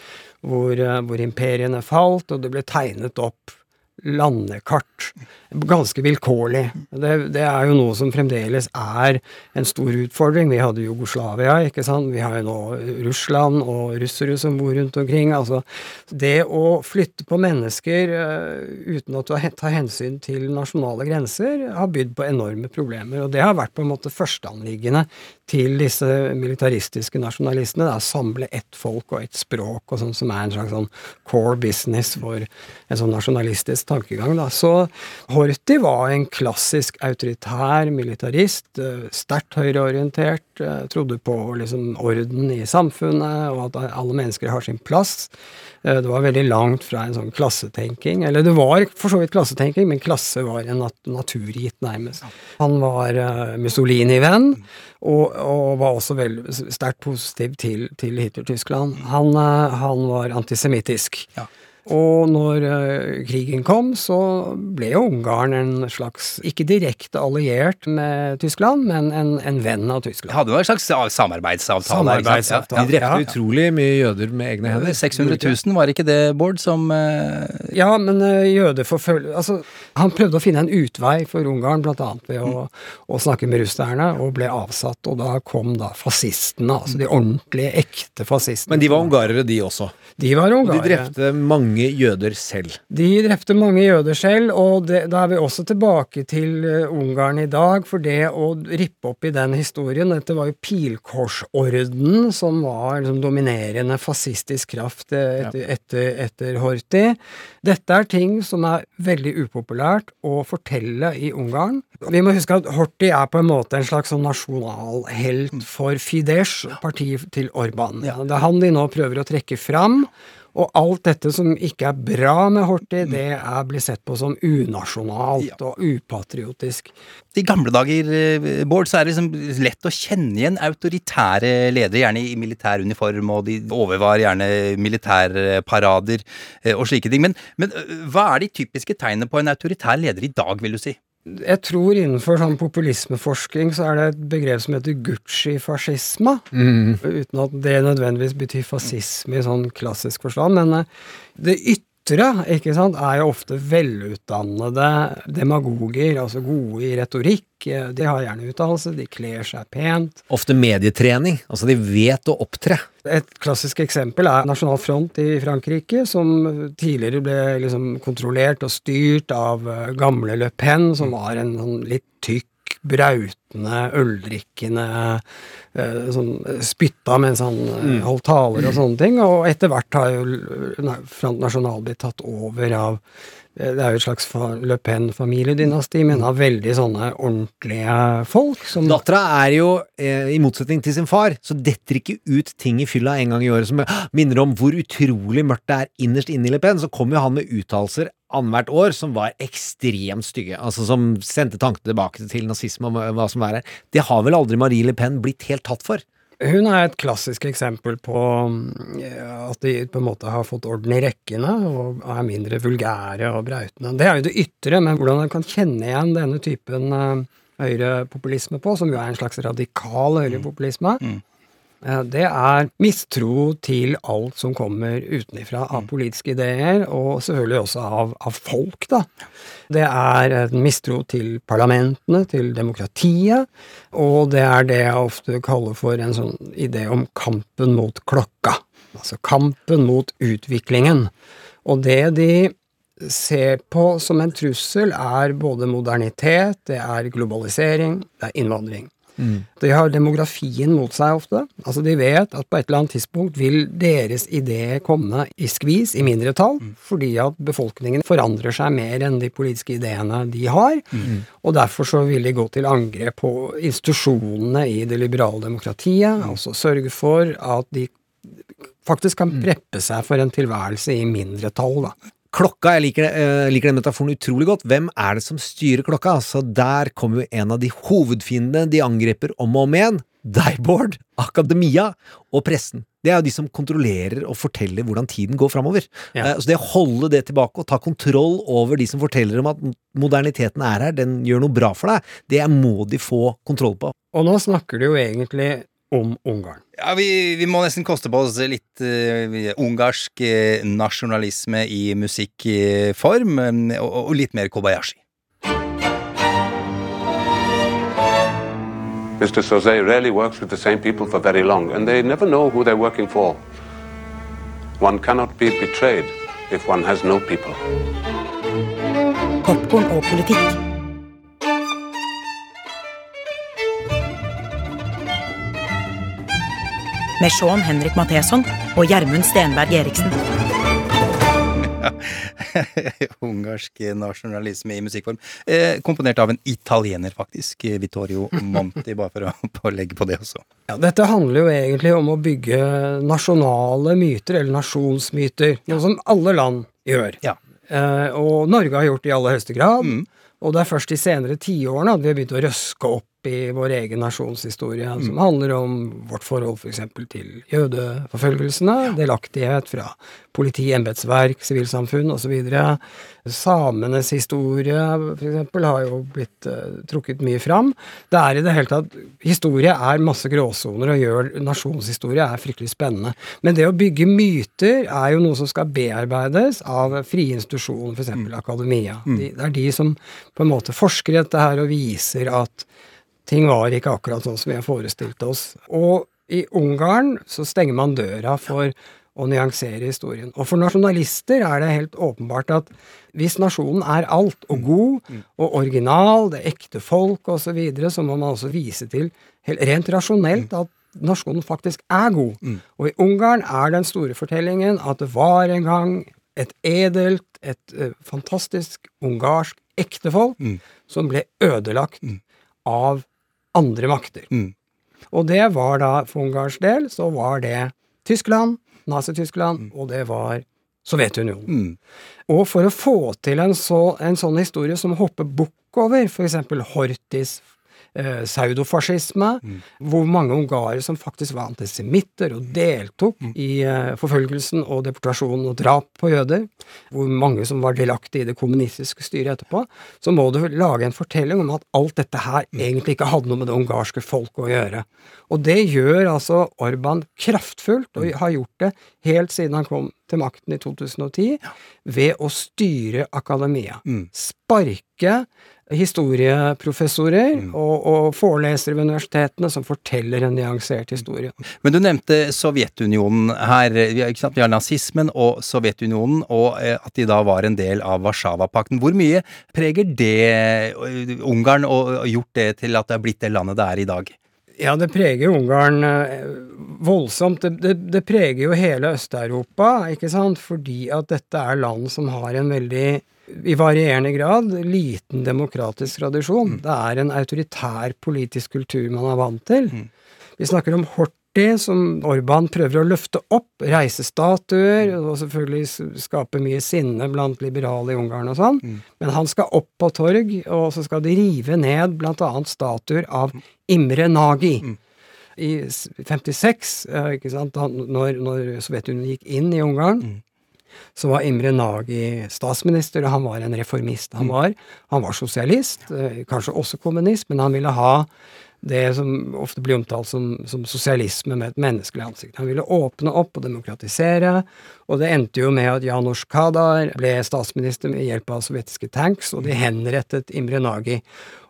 hvor, eh, hvor imperiene falt, og det ble tegnet opp landekart. Ganske vilkårlig. Det, det, er jo noe som fremdeles er en stor utfordring. Vi hadde Jugoslavia, ikke sant. Vi har jo nå Russland og russere som bor rundt omkring. Altså, det å flytte på mennesker uh, uten du tar hensyn til nasjonale grenser, har bydd på enorme problemer. Og det har vært på en måte førsteanliggende til disse militaristiske nasjonalistene. Da, samle ett folk og ett språk, og sånn som er en slags sånn core business for en sånn nasjonalistisk tankegang. Da. Så Horthy var en klassisk autoritær militarist, eh, sterkt høyreorientert, eh, trodde på liksom orden i samfunnet, og at alle mennesker har sin plass. Eh, det var veldig langt fra en sånn klassetenking. Eller det var for så vidt klassetenking, men klasse var en nat naturgitt, nærmest. Han var Mussolini-venn, og, og, var også sterkt positiv til, til Hitler-Tyskland. Han, han, var antisemittisk. Ja. Og når uh, krigen kom, så ble jo Ungarn en slags, ikke direkte alliert med Tyskland, men en, en venn av Tyskland. Hadde jo en slags samarbeidsavtale. samarbeidsavtale De drepte ja. utrolig mye jøder med egne hender. 600 000, var ikke det, Bård, som uh... Ja, men uh, jødeforfølge... Altså, han prøvde å finne en utvei for Ungarn, blant annet ved å, mm. å snakke med russerne, og ble avsatt. Og da kom da fascistene, altså de ordentlige, ekte fascistene. Men de var ungarere, de også? De var ungarere. Og de drepte mange mange jøder selv. De drepte mange jøder selv, og det, da er vi også tilbake til uh, Ungarn i dag, for det å rippe opp i den historien Dette var jo pilkorsorden som var liksom, dominerende fascistisk kraft eh, etter, etter, etter Horthy. Dette er ting som er veldig upopulært å fortelle i Ungarn. Vi må huske at Horthy er på en måte en slags sånn nasjonalhelt for Fidesz, partiet til Orban. Ja. Det er han de nå prøver å trekke fram. Og alt dette som ikke er bra med Horthy, mm. det er blitt sett på som unasjonalt ja. og upatriotisk. I gamle dager, eh, Bård, så er det liksom lett å kjenne igjen autoritære ledere, gjerne i militær uniform, og de overvar gjerne militærparader eh, og slike ting. Men, men eh, hva er de typiske tegnene på en autoritær leder i dag, vil du si? Jeg tror innenfor sånn populismeforskning så er det et begrep som heter Gucci-fascisme. Mm. Uten at det nødvendigvis betyr fascisme i sånn klassisk forstand. Men eh, det ytre ikke sant, er jo ofte velutdannede demagoger, altså gode i retorikk. De har gjerne utdannelse, de kler seg pent. Ofte medietrening. Altså de vet å opptre. Et klassisk eksempel er Nasjonal Front i Frankrike, som tidligere ble liksom kontrollert og styrt av eh, gamle Le Pen, som var en sånn litt tykk, brautende, øldrikkende eh, sånn spytta mens han eh, mm. holdt taler og sånne ting. Og etter hvert har jo Front National blitt tatt over av det er jo et slags Le Pen-familiedynasti, men av veldig sånne ordentlige folk. Som Dattera er jo, eh, i motsetning til sin far, så detter ikke ut ting i fylla en gang i året som minner om hvor utrolig mørkt det er innerst inne i Le Pen. Så kommer jo han med uttalelser annethvert år som var ekstremt stygge, altså som sendte tankene tilbake til nazisme og hva som er her. Det har vel aldri Marie Le Pen blitt helt tatt for? Hun er et klassisk eksempel på at de på en måte har fått orden i rekkene og er mindre vulgære og brautende. Det er jo det ytre, men hvordan man kan kjenne igjen denne typen uh, høyrepopulisme på, som jo er en slags radikal høyrepopulisme, mm. Det er mistro til alt som kommer utenifra av mm. politiske ideer, og selvfølgelig også av, av, folk, da. Det er en mistro til parlamentene, til demokratiet, og det er det jeg ofte kaller for en sånn idé om kampen mot klokka. Altså kampen mot utviklingen. Og det de ser på som en trussel, er både modernitet, det er globalisering, det er innvandring. Mm. De har demografien mot seg ofte. Altså De vet at på et eller annet tidspunkt vil deres idé komme i skvis, i mindretall, mm. fordi at befolkningen forandrer seg mer enn de politiske ideene de har. Mm. Og derfor så vil de gå til angrep på institusjonene i det liberale demokratiet, mm. altså sørge for at de faktisk kan mm. preppe seg for en tilværelse i mindretall. da. Klokka, jeg liker, uh, liker, den metaforen utrolig godt. Hvem er det som styrer klokka? Så der kommer jo en av de hovedfiendene de angriper om og om igjen. Deg, Bård, akademia og pressen. det er jo de som kontrollerer og forteller hvordan tiden går framover. Ja. Eh, Så det å holde det tilbake og ta kontroll over de som forteller om at moderniteten er her, den gjør noe bra for deg, det må de få kontroll på. Og nå snakker du jo egentlig om Ungarn. Ja, vi, vi må nesten koste på oss litt uh, ungarsk uh, nasjonalisme i musikkform, eh, og, og litt mer Kobayashi. Mr. Sauzet rarely works with the same people for very long, and they never know who they're working for. One cannot be betrayed if one has no people. Popcorn og politikk. Med Sean Henrik Matheson og Gjermund Stenberg Eriksen. Ungarsk nasjonalisme i musikkform. Eh, komponert av en italiener, faktisk. Vittorio Monti, bare for å, på legge på det også. Ja, dette handler jo egentlig om å bygge nasjonale myter, eller nasjonsmyter, noe som alle land gjør. Ja. Eh, og Norge har gjort det i aller høyeste grad. Og det er først de senere tiårene at vi har begynt å røske opp i vår egen nasjonshistorie, som handler om vårt forhold f.eks. til jødeforfølgelsene, delaktighet fra politi, embetsverk, sivilsamfunn osv. Samenes historie f.eks. har jo blitt uh, trukket mye fram. Det er i det hele tatt Historie er masse gråsoner, og gjør nasjonshistorie er fryktelig spennende. Men det å bygge myter er jo noe som skal bearbeides av frie institusjoner, f.eks. akademia. De, det er de som på en måte forsker i dette her og viser at ting var ikke akkurat sånn som vi har forestilt oss. Og i Ungarn så stenger man døra for å nyansere historien. Og for nasjonalister er det helt åpenbart at hvis nasjonen er alt, og god, og original, det ekte folk osv., så, videre, så må man også vise til rent rasjonelt at nasjonen faktisk er god. Og i Ungarn er den store fortellingen at det var en gang et edelt, et eh, fantastisk ungarsk ektefolk som ble ødelagt av andre makter. Og det var da, for Ungarns del, så var det Tyskland, Nazi-Tyskland, og det var Sovjetunionen. Og for å få til en, så, en sånn historie som hopper bukk over f.eks. Hortis eh, pseudofascisme, hvor mange ungarere som faktisk var antisemitter og deltok i eh, forfølgelsen og deportasjonen og drap på jøder, hvor mange som var delaktige i det kommunistiske styret etterpå, så må du lage en fortelling om at alt dette her egentlig ikke hadde noe med det ungarske folket å gjøre. Og det gjør altså Orban kraftfullt, og har gjort det helt siden han kom til makten i 2010, ved å styre akademia. Sparke historieprofessorer og, og forelesere ved universitetene som forteller en nyansert historie. Men du nevnte Sovjetunionen her. Vi har, har nazismen og Sovjetunionen, og eh, at de da var en del av Warszawapakten. Hvor mye preger det eh, Ungarn og gjort det til at det er blitt det landet det er i dag? Ja, det preger Ungarn eh, voldsomt. Det, det, det preger jo hele Øst-Europa, ikke sant, fordi at dette er land som har en veldig i varierende grad liten demokratisk tradisjon. Det er en autoritær politisk kultur man er vant til. Vi snakker om Horti, som Orban prøver å løfte opp, reise statuer, og selvfølgelig skape mye sinne blant liberale i Ungarn og sånn. Men han skal opp på torg, og så skal de rive ned blant annet statuer av Imre Nagy. I 56, eh, ikke sant, når, når Sovjetunionen gikk inn i Ungarn, så var Imre Nagy statsminister, og han var en reformist. Han var, han var sosialist, eh, kanskje også kommunist, men han ville ha det som ofte blir omtalt som, som sosialisme med et menneskelig ansikt. Han ville åpne opp og demokratisere, og det endte jo med at Janusz Kadar ble statsminister med hjelp av sovjetiske tanks, og de henrettet Imre Nagy.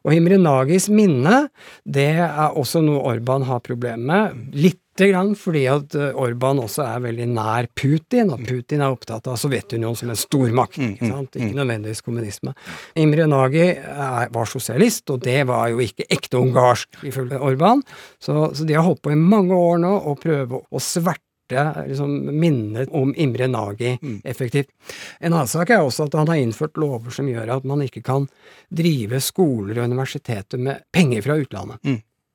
Og Imre Nagys minne, det er også noe Orban har problemer med. Litt grann fordi at eh, Orban også er veldig nær Putin, og Putin er opptatt av Sovjetunionen som en stormakt, ikke sant? Ikke nødvendigvis kommunisme. Imre Nagy er, var sosialist, og det var jo ikke ekte ungarsk, ifølge Orban. Så, så de har holdt på i mange år nå å prøve å sverte liksom, minnet om Imre Nagy effektivt. En annen sak er også at han har innført lover som gjør at man ikke kan drive skoler og universiteter med penger fra utlandet.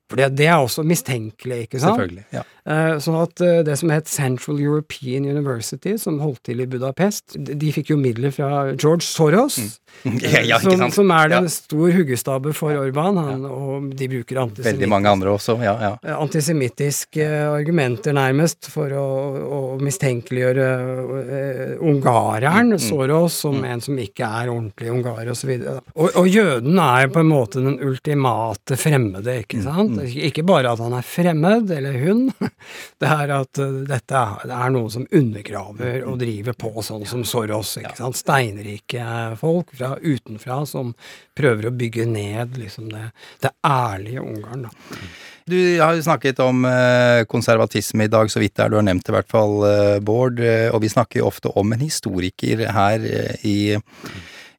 For det, det er også mistenkelig, ikke sant? Selvfølgelig. Ja. Eh, Sånn at eh, det som het Central European University, som holdt til i Budapest, de fikk jo midler fra George Soros, Ja, ja, som, som er Ja. en stor huggestabbe for Orban, han, og de bruker Veldig mange andre også. Ja, ja. eh, antisemittiske argumenter, nærmest, for å, å mistenkeliggjøre uh, ungareren, Mm, Soros, som en som ikke er ordentlig ungarer, osv. Og, og jøden er på en måte den ultimate fremmede, Mm, ikke sant? Ikke bare at han er fremmed, eller hun, det er at eh, dette er, noe som undergraver og driver på, sånn som Soros, ikke sant? Steinrike folk fra utenfra som prøver å bygge ned liksom det, det ærlige Ungarn, da. Du har jo snakket om eh, konservatisme i dag, så vidt det er du har nevnt det i hvert fall, eh, Bård. Og vi snakker jo ofte om en historiker her i,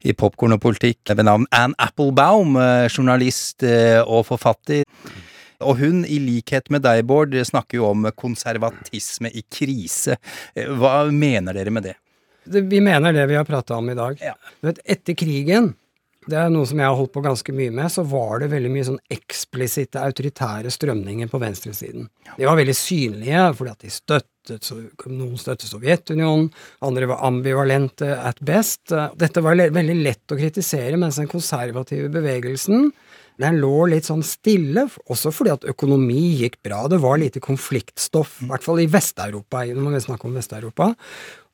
i Popkorn og politikk ved navn Ann Applebaum, journalist og forfatter. Og hun, i likhet med deg, Bård, snakker jo om konservatisme i krise. Hva mener dere med det? det, vi mener det vi har prata om i dag. Du vet, etter krigen, det er noe som jeg har holdt på ganske mye med, så var det veldig mye sånn eksplisitte autoritære strømninger på venstresiden. De var veldig synlige fordi at de støttet Noen støttet Sovjetunionen, andre var ambivalente at best. Dette var veldig lett å kritisere, mens den konservative bevegelsen den lå litt sånn stille, også fordi at økonomi gikk bra. Det var lite konfliktstoff, i hvert fall i Vest-Europa. Nå må vi snakke om Vest-Europa.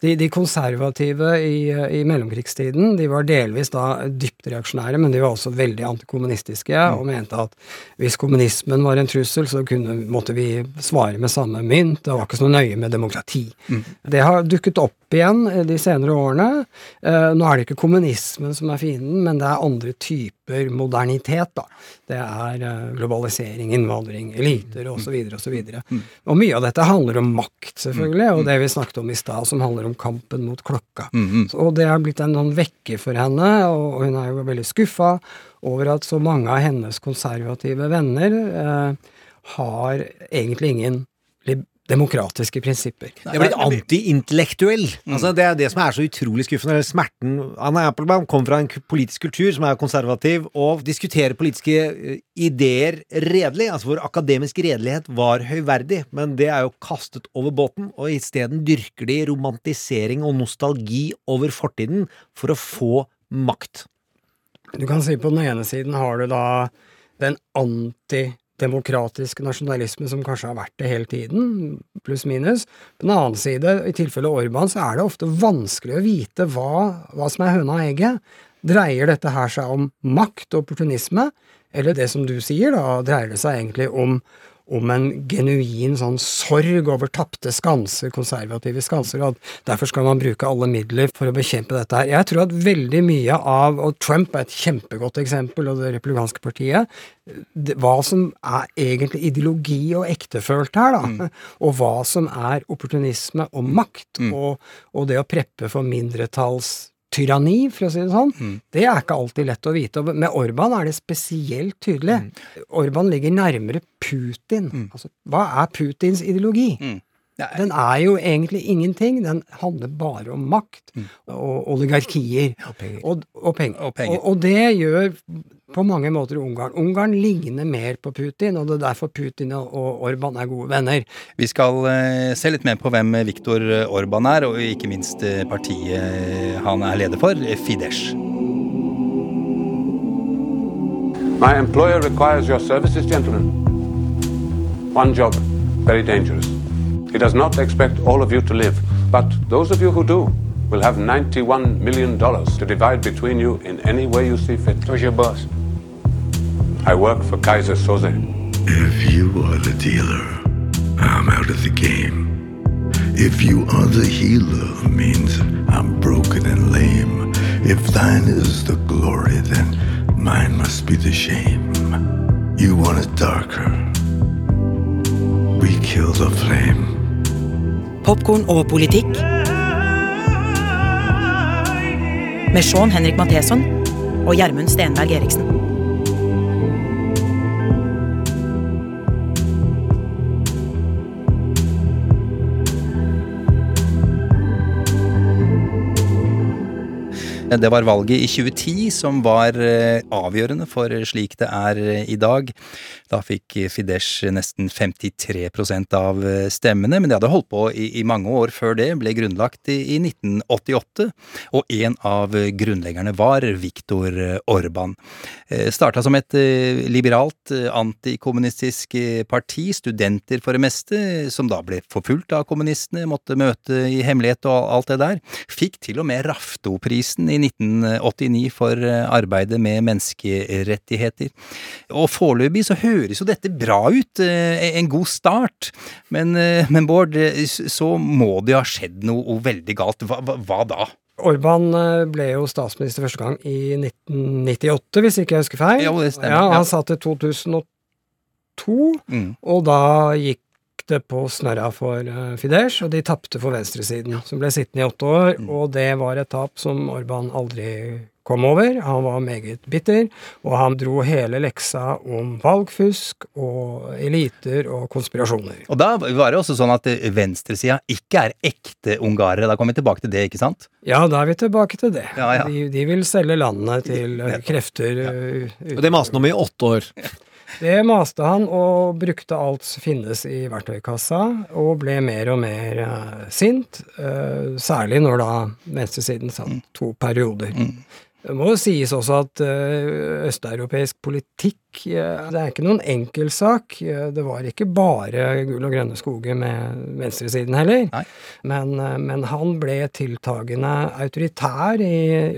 De, de konservative i, i mellomkrigstiden de var delvis da dypt reaksjonære, men de var også veldig antikommunistiske og mente at hvis kommunismen var en trussel, så kunne, måtte vi svare med samme mynt. Det var ikke så nøye med demokrati. Det har dukket opp igjen eh, de senere årene. Eh, nå er det ikke kommunismen som er fienden, men det er andre typer modernitet. da. Det er eh, globalisering, innvandring, eliter osv. osv. Og og mye av dette handler om makt, selvfølgelig, og det vi snakket om i stad, som handler om kampen mot klokka. Og det er blitt en sånn vekker for henne, og hun er jo veldig skuffa over at så mange av hennes konservative venner eh, har egentlig ingen demokratiske prinsipper. Det er blitt antiintellektuell. Altså, det er det som er så utrolig skuffende. eller Smerten Anna Applebaum kommer fra en politisk kultur som er konservativ, og diskuterer politiske eh, ideer redelig, altså hvor akademisk redelighet var høyverdig, men det er jo kastet over båten, og isteden dyrker de romantisering og nostalgi over fortiden for å få makt. Du kan si på den ene siden har du da den antidemokratiske nasjonalisme som kanskje har vært det hele tiden, pluss minus. På den annen side, i tilfelle Orban, så er det ofte vanskelig å vite hva, hva som er høna og egget. Dreier dette her seg om makt og opportunisme, eller det som du sier, da, dreier det seg egentlig om, om en genuin sånn sorg over tapte skanser, konservative skanser, og at derfor skal man bruke alle midler for å bekjempe dette her. Jeg tror at veldig mye av, og Trump er et kjempegodt eksempel, og det republikanske partiet, hva som er egentlig ideologi og ektefølt her, da, og hva som er opportunisme og makt, og, og det å preppe for mindretallstyranni, for å si det sånn, det er ikke alltid lett å vite. Og med Orban er det spesielt tydelig. Orban ligger nærmere Putin. Altså, hva er Putins ideologi? Den er jo egentlig ingenting. Den handler bare om makt og oligarkier. Og penger. Og, og, penger. penger. Og, og det gjør på mange måter Ungarn. Ungarn ligner mer på Putin, og det er derfor Putin og, og Orban er gode venner. Vi skal eh, se litt mer på hvem Viktor Orban er, og ikke minst eh, partiet han er leder for, Fidesz. My employer requires your services, gentlemen. One job, very dangerous. He does not expect all of you to live, but those of you who do will have $91 million to divide between you in any way you see fit. Who's your boss? I work for Kaiser Soze. If you are the dealer, I'm out of the game. If you are the healer, means I'm broken and lame. If thine is the glory, then mine must be the shame. You want it darker. We kill the flame. Popkorn og politikk. Med Sean Henrik Matheson og Gjermund Stenberg Eriksen. Det var valget i 2010 som var eh, avgjørende for slik det er eh, i dag. Da fikk Fidesz nesten 53 av eh, stemmene, men det hadde holdt på i, i mange år før det, ble grunnlagt i, i 1988. Og en av grunnleggerne var Viktor Orban. Starta som et liberalt, antikommunistisk parti, studenter for det meste, som da ble forfulgt av kommunistene, måtte møte i hemmelighet og alt det der. Fikk til og med Raftoprisen i 1989 for eh, arbeidet med menneskerettigheter. Og foreløpig så høres jo dette bra ut, eh, en god start, men, eh, men Bård, så må det ha skjedd noe veldig galt. Hva, hva da? Orban ble jo statsminister første gang i 1998, hvis ikke jeg husker feil. Jo, det stemmer. Ja, han satt til 2002, Mm. og da gikk det på snørra for uh, Fidesz, og de tapte for venstresiden, som ble sittende i åtte år, og det var et tap som Orban aldri kom over. Han var meget bitter, og han dro hele leksa om valgfusk og eliter og konspirasjoner. Og da var det også sånn at venstresida ikke er ekte ungarere. Da kommer vi tilbake til det, ikke sant? Ja, da er vi tilbake til det. Ja, ja. De, de vil selge landet til uh, krefter ja. Og det maste han om i åtte år. Det maste han, og brukte alt som finnes i verktøykassa, og ble mer og mer uh, sint. Uh, særlig når da venstresiden satt to perioder. Det må jo sies også at uh, østeuropeisk politikk det er ikke noen enkeltsak. Eh, det var ikke bare gull og grønne skoger med venstresiden heller. Men, men han ble tiltagende autoritær i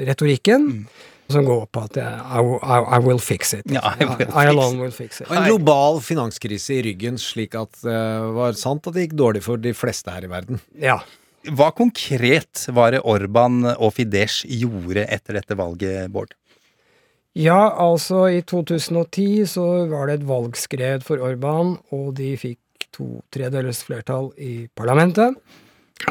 retorikken. Som går på at eh, I, I, I will fix it. Ja, I will I fix alone will fix it. Og en global finanskrise i ryggen, slik at det var sant at det gikk dårlig for de fleste her i verden. Ja. Hva konkret var det Orban og Fidesz gjorde etter dette valget, Bård? Ja, altså i 2010 så var det et valgskred for Orban, og de fikk to tredeles flertall i parlamentet.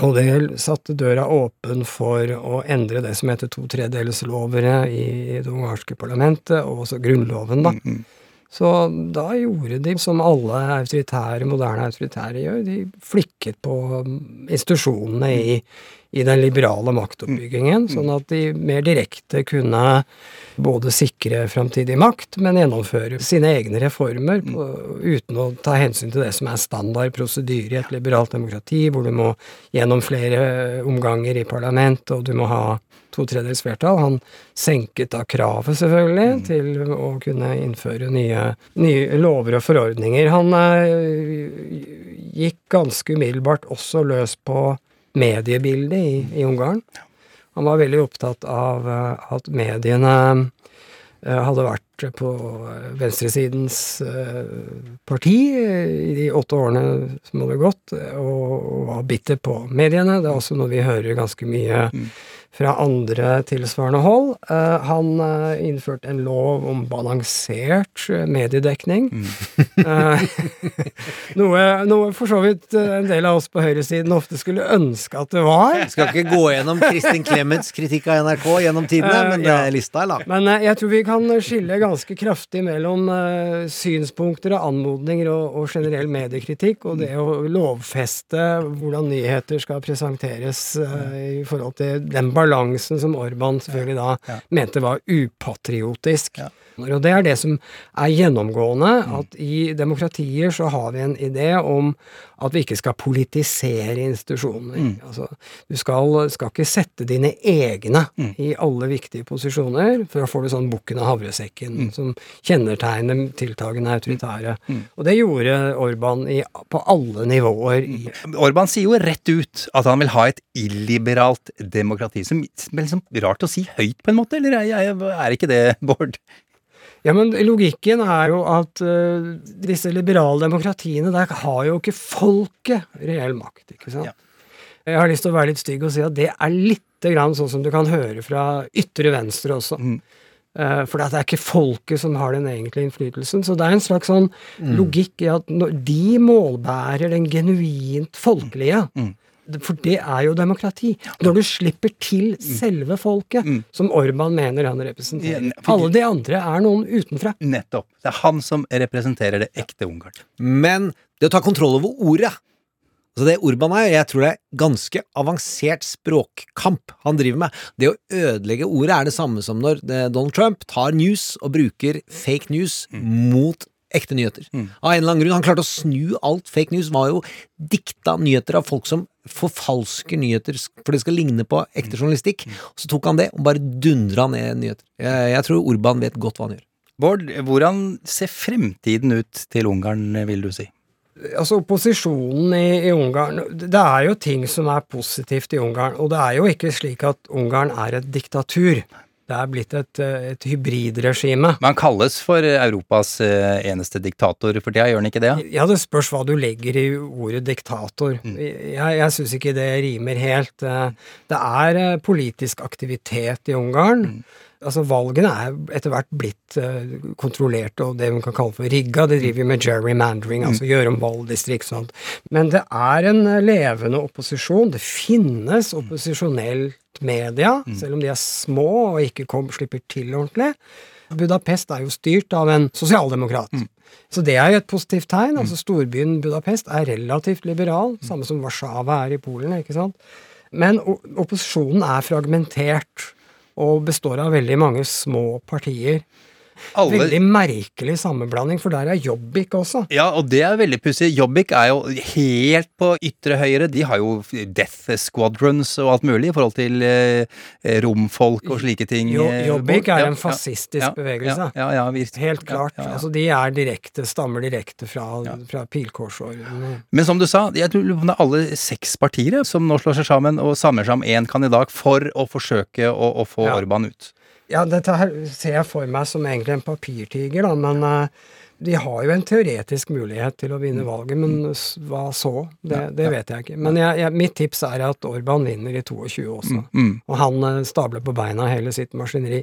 Og det satte døra åpen for å endre det som heter to tredjedelslovere i det ungarske parlamentet, og også grunnloven, da. Så da gjorde de som alle autoritære, moderne autoritære gjør, de flikket på mm, institusjonene i, i den liberale maktoppbyggingen, sånn at de mer direkte kunne både sikre framtidig makt, men gjennomføre sine egne reformer på, uten å ta hensyn til det som er standard prosedyre i et liberalt demokrati, hvor du må gjennom flere omganger i parlamentet, og du må ha to tredjedels flertall. Han senket da kravet, selvfølgelig, til å kunne innføre nye, nye lover og forordninger. Han eh, gikk ganske umiddelbart også løs på mediebildet i, i Ungarn. Han var veldig opptatt av eh, at mediene eh, hadde vært på venstresidens eh, parti eh, i de åtte årene som hadde gått, eh, og var bitter på mediene. Det er også noe vi hører ganske mye fra andre tilsvarende hold. Eh, han eh, innførte en lov om balansert eh, mediedekning. Mm. noe, noe for så vidt en del av oss på høyresiden ofte skulle ønske at det var. Skal ikke gå gjennom Kristin Clemets kritikk av NRK gjennom tidene, men ja. lista er lang. Men jeg tror vi kan skille ganske kraftig mellom synspunkter og anmodninger og, og generell mediekritikk, og det å lovfeste hvordan nyheter skal presenteres i forhold til den balansen som Orban selvfølgelig da mente var upatriotisk. Og det er det som er gjennomgående, at i demokratier så har vi en idé om at vi ikke skal politisere institusjoner. Altså, du skal, skal ikke sette dine egne i alle viktige posisjoner, for da får du sånn bukken og havresekken som kjennetegner tiltagende autoritære. Og det gjorde Orban i, på alle nivåer. I, Orban sier jo rett ut at han vil ha et illiberalt demokrati. Som som er liksom rart å si høyt, på en måte, eller er, er ikke det, Bård? Ja, men logikken er jo at uh, disse liberale demokratiene, der har jo ikke folket reell makt, ikke sant? Jeg har lyst til å være litt stygg og si at det er lite grann sånn som du kan høre fra ytre venstre også. Eh, for det er ikke folket som har den egentlige innflytelsen. Så det er en slags sånn logikk i at de målbærer den genuint folkelige For det er jo demokrati. Når du slipper til selve folket, som Orban mener han representerer. Alle de andre er noen utenfra. Nettopp. Det er han som representerer det ekte Ungarn. Men det å ta kontroll over ordet Så det Urban er, jeg tror det er ganske avansert språkkamp han driver med. Det å ødelegge ordet er det samme som når eh, Donald Trump tar news og bruker fake news mot ekte nyheter. Av en eller annen grunn. Han klarte å snu alt. Fake news var jo dikta nyheter av folk som forfalsker nyheter for det skal ligne på ekte journalistikk. Så tok han det og bare dundra ned nyheter. Jeg, jeg tror Urban vet godt hva han gjør. Bård, hvordan ser fremtiden ut til Ungarn, vil du si? Altså Opposisjonen i, i Ungarn Det er jo ting som er positivt i Ungarn. Og det er jo ikke slik at Ungarn er et diktatur. Det er blitt et, et hybridregime. Man kalles for Europas eh, eneste diktator for tida, gjør han ikke det? Ja, det spørs hva du legger i ordet diktator. Jeg, jeg syns ikke det rimer helt. Eh, Det er eh, politisk aktivitet i Ungarn. Altså Valgene er etter hvert blitt eh, kontrollert og det man kan kalle for rigga. De driver med gerrymandering, altså gjøre om valgdistrikt sånt. Men det er en eh, levende opposisjon. Det finnes opposisjonelt media, selv om de er små og ikke kom, slipper til ordentlig. Budapest er jo styrt av en sosialdemokrat. Så det er jo et positivt tegn. altså Storbyen Budapest er relativt liberal, samme som Warszawa er i Polen. ikke sant? Men opposisjonen er fragmentert og består av veldig mange små partier. Alle- Veldig merkelig sammenblanding, for der er Jobbik også. Ja, og det er veldig pussig. Jobbik er jo helt på ytre høyre. De har jo death squadrons og alt mulig i forhold til eh, romfolk og slike ting. Jo, eh, Jobbik er Ja, en ja, fascistisk ja, bevegelse. Ja, ja, ja, visst. Helt klart. Ja, ja, ja. Altså, de er direkte, stammer direkte fra, fra pilkorsårene. Men som du sa, jeg tror det er alle seks partier som nå slår seg sammen og samler seg om én kandidat for å forsøke å, å få Ja. Orban ut. Ja, dette her ser jeg for meg som egentlig en papirtiger, da, men eh, de har jo en teoretisk mulighet til å vinne valget, men hva så? Det, det vet jeg ikke. Men jeg, jeg, mitt tips er at Orban vinner i 22 også. mm. Og han eh, stabler på beina hele sitt maskineri.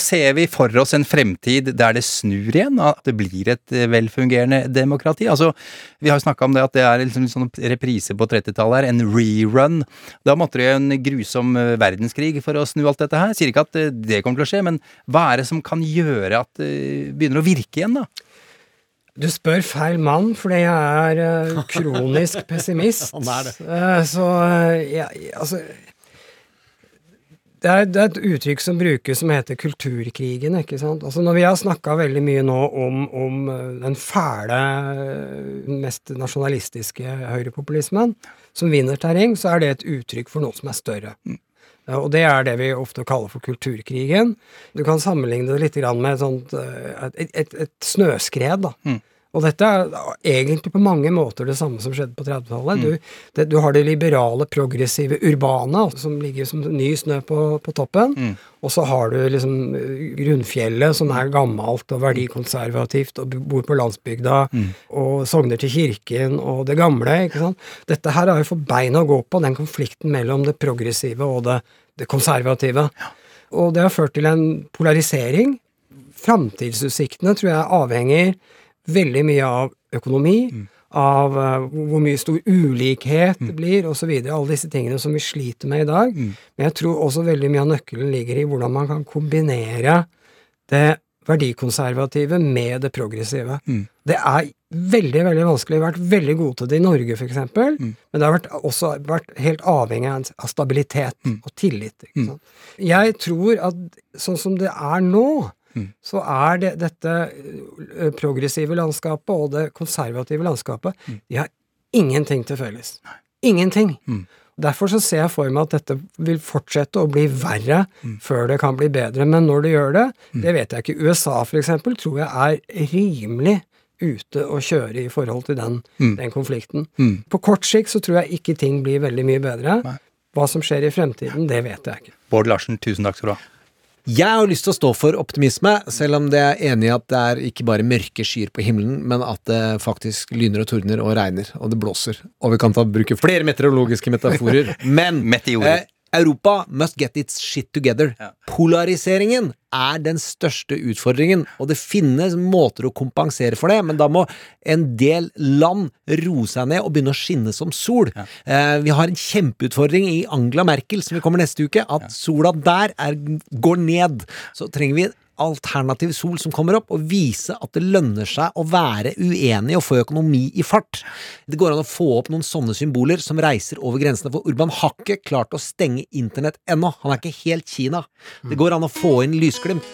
Ser vi for oss en fremtid der det snur igjen, at det blir et eh, velfungerende demokrati? Altså, Vi har jo snakka om det at det er liksom en sånn reprise på 30-tallet her, en rerun. Da måtte det jo en grusom eh, verdenskrig for å snu alt dette her. Sier ikke at det kommer til å skje, men hva er det som kan gjøre at det begynner å virke igjen, da? Du spør feil mann, fordi jeg er eh, kronisk pessimist. Han er det. Eh, så eh, jeg, altså det er, det er et uttrykk som brukes som heter kulturkrigen. ikke sant? Altså Når vi har snakka veldig mye nå om, om den fæle, mest nasjonalistiske høyrepopulismen som vinner terreng, så er det et uttrykk for noe som er større. Ja, Og det er det vi ofte kaller for kulturkrigen. Du kan sammenligne det litt med et, sånt, eh, et, et, et snøskred. da. Og dette er egentlig på mange måter det samme som skjedde på 30-tallet. Du, du har det liberale, progressive, urbane, som ligger som ny snø på, på toppen. Og så har du liksom eh, grunnfjellet, som er gammelt og verdikonservativt, og bor på landsbygda, og sogner til kirken, og det gamle. ikke sant? Dette her er jo for bein å gå på, den konflikten mellom det progressive og det, det konservative. Og det har ført til en polarisering. Framtidsutsiktene tror jeg avhenger veldig mye av økonomi, av uh, hvor mye stor ulikhet det blir, osv. Alle disse tingene som vi sliter med i dag. Men jeg tror også veldig mye av nøkkelen ligger i hvordan man kan kombinere det verdikonservative med det progressive. Det er veldig veldig vanskelig. Vi har vært veldig gode til det i Norge, f.eks. eksempel Men det har vært, også vært helt avhengig av stabilitet stabilitet og tillit. Sant? Jeg tror at sånn som det er nå, så er det dette eh, progressive landskapet og det konservative landskapet De har ingenting til felles. Ingenting. Derfor så ser jeg for meg at dette vil fortsette å bli verre før det kan bli bedre. Men når det gjør det, det vet jeg ikke. USA for eksempel tror jeg er rimelig ute å kjøre i forhold til den, den konflikten. På kort sikt så tror jeg ikke ting blir veldig mye bedre. Hva som skjer i fremtiden, det vet jeg ikke. Bård Larsen, tusen takk skal du ha. Jeg har lyst til å stå for optimisme, selv om det er enig i at det er ikke bare mørke skyer på himmelen, men at det faktisk lyner og tordner og regner, og det blåser. Og vi kan ta, bruke flere meteorologiske metaforer. Men eh, Europa must get its shit together. Polariseringen er den største utfordringen, og det finnes måter å kompensere for det, men da må en del land roe seg ned og begynne å skinne som sol. Eh, vi har en kjempeutfordring i Angela Merkel, som vi kommer neste uke, at sola der er, går ned. Så trenger vi alternativ sol som kommer opp, og vise at det lønner seg å være uenig og få økonomi i fart. Det går an å få opp noen sånne symboler som reiser over grensene, for Urban har ikke klart å stenge internett ennå. Han er ikke helt Kina. Det går an å få inn lysglimt.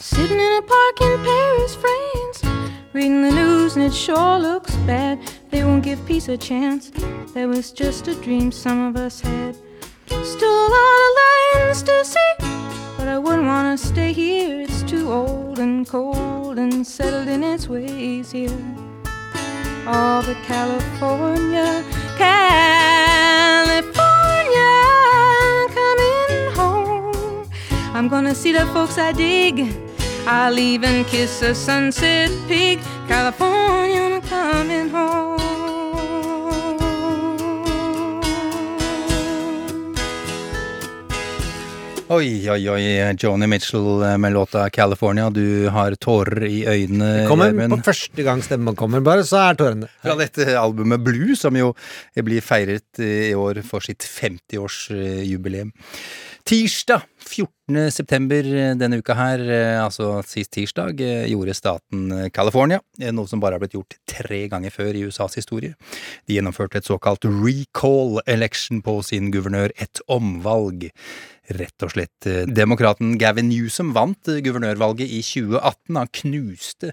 Sitting sure looks bad. They won't give peace a chance. That was just a dream some of us had. Still a lot of lands to see, but I wouldn't want to stay here. It's too old and cold and settled in its ways here. Oh, but California, California, coming home. I'm gonna see the folks I dig. I'll even kiss a sunset pig. California, I'm coming home. Oi, oi, oi, Joni Mitchell eh, med låta 'California'. Du har tårer i øynene, Det kommer Jermen. på første gang stemmen kommer, bare, så er tårene Fra dette albumet Blue, som jo blir feiret i år for sitt 50-årsjubileum. Tirsdag 14. september denne uka her, eh, altså sist tirsdag, eh, gjorde staten eh, California noe som bare har blitt gjort tre ganger før i USAs historie. De gjennomførte et såkalt recall election på sin guvernør, et omvalg. Rett og slett. eh, Demokraten Gavin Newsom vant eh, guvernørvalget i 2018. Han knuste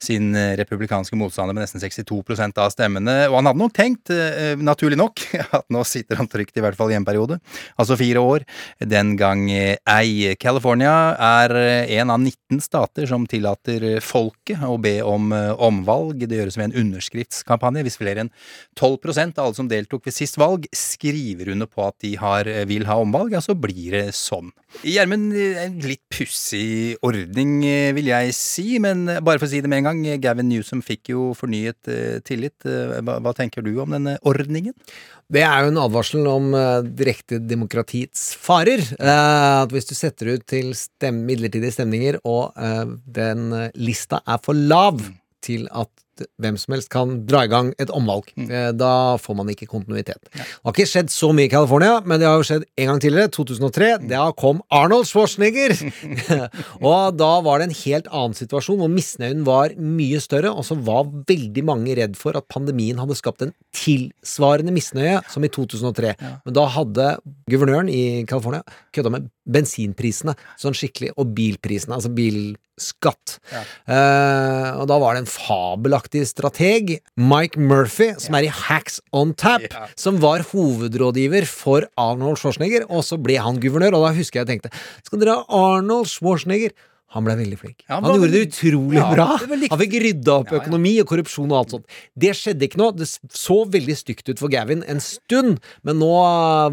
sin eh, republikanske motstander med nesten 62% av stemmene. Og han hadde nok tenkt, naturlig nok, at nå sitter han trygt i hvert fall i en periode. Altså fire år. Den gang ei. California er en av 19 stater som tillater folket å be om omvalg. Det gjøres ved en underskriftskampanje. Hvis flere enn 12% av alle som deltok ved sist valg, skriver under på at de har, vil ha omvalg, ja, så blir det sånn. Gjermund, eh, en litt pussig ordning, eh, vil jeg si, men eh, bare for å si det med en gang, eh, Gavin Newsom fikk jo fornyet eh, tillit. Eh, Hva, hva tenker du om denne ordningen? Det er jo en advarsel om eh, direkte demokratiets farer. Eh, at hvis du setter ut til stem midlertidige stemninger, og eh, den eh, lista er for lav til at hvem som helst kan dra i gang et omvalg, Mm. da får man ikke kontinuitet. Det har ikke skjedd så mye i California, men det har jo skjedd en gang tidligere, 2003. Da kom Arnold Schwarzenegger! og da var det en helt annen situasjon, hvor misnøyen var mye større, og så var veldig mange redd for at pandemien hadde skapt en tilsvarende misnøye som i 2003. Men da hadde guvernøren i California kødda med bensinprisene sånn skikkelig, og bilprisene, altså bilskatt. Eh, og da var det en fabelaktig strateg, Mike Murphy, som er i Hacks on Tap, som var hovedrådgiver for Arnold Schwarzenegger, og så ble han guvernør, og da husker jeg jeg tenkte Skal dere ha Arnold Schwarzenegger? Han ble veldig flink. Ja, han han gjorde det utrolig Ja, bra. det. Han fikk rydda opp økonomi og korrupsjon og alt sånt. Det skjedde ikke nå. Det så veldig stygt ut for Gavin en stund, men nå